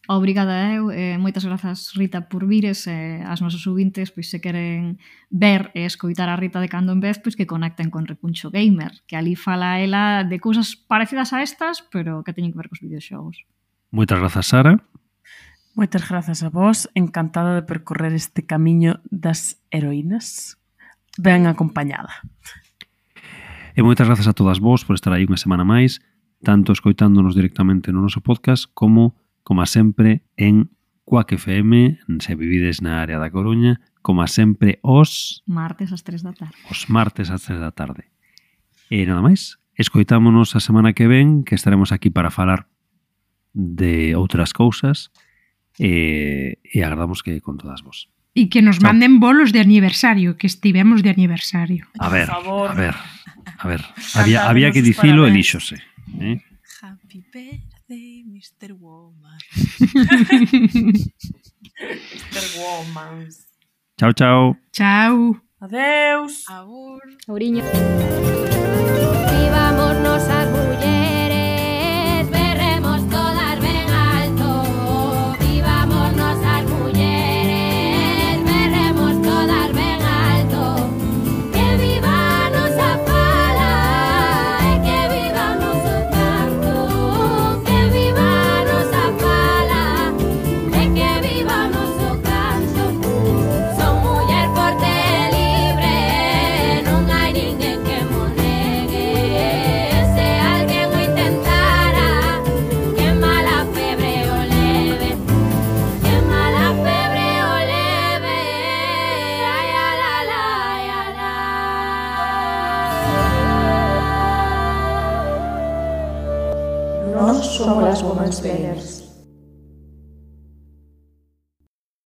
Obrigada eu, eh, moitas grazas Rita por vires eh, as nosas subintes, pois se queren ver e escoitar a Rita de cando en vez, pois que conecten con Recuncho Gamer, que ali fala ela de cousas parecidas a estas, pero que teñen que ver cos videoxogos. Moitas grazas Sara. Moitas grazas a vós, encantada de percorrer este camiño das heroínas. Ben acompañada. E moitas grazas a todas vós por estar aí unha semana máis, tanto escoitándonos directamente no noso podcast como, como sempre, en Cuac FM, se vivides na área da Coruña, como sempre, os... Martes ás 3 da tarde. Os martes ás 3 da tarde. E nada máis, escoitámonos a semana que ven, que estaremos aquí para falar de outras cousas, e, e agardamos que con todas vos. E que nos Chao. manden bolos de aniversario, que estivemos de aniversario. A ver, Por favor. a ver, a ver. Había, había que dicilo e díxose. Eh? Happy birthday, Mr. Woman. Mr. Womans. Chao, chao. Chao. Adeus. Agur. Ouriño. Vivamos nosas mulleres, somos as Women's Planners.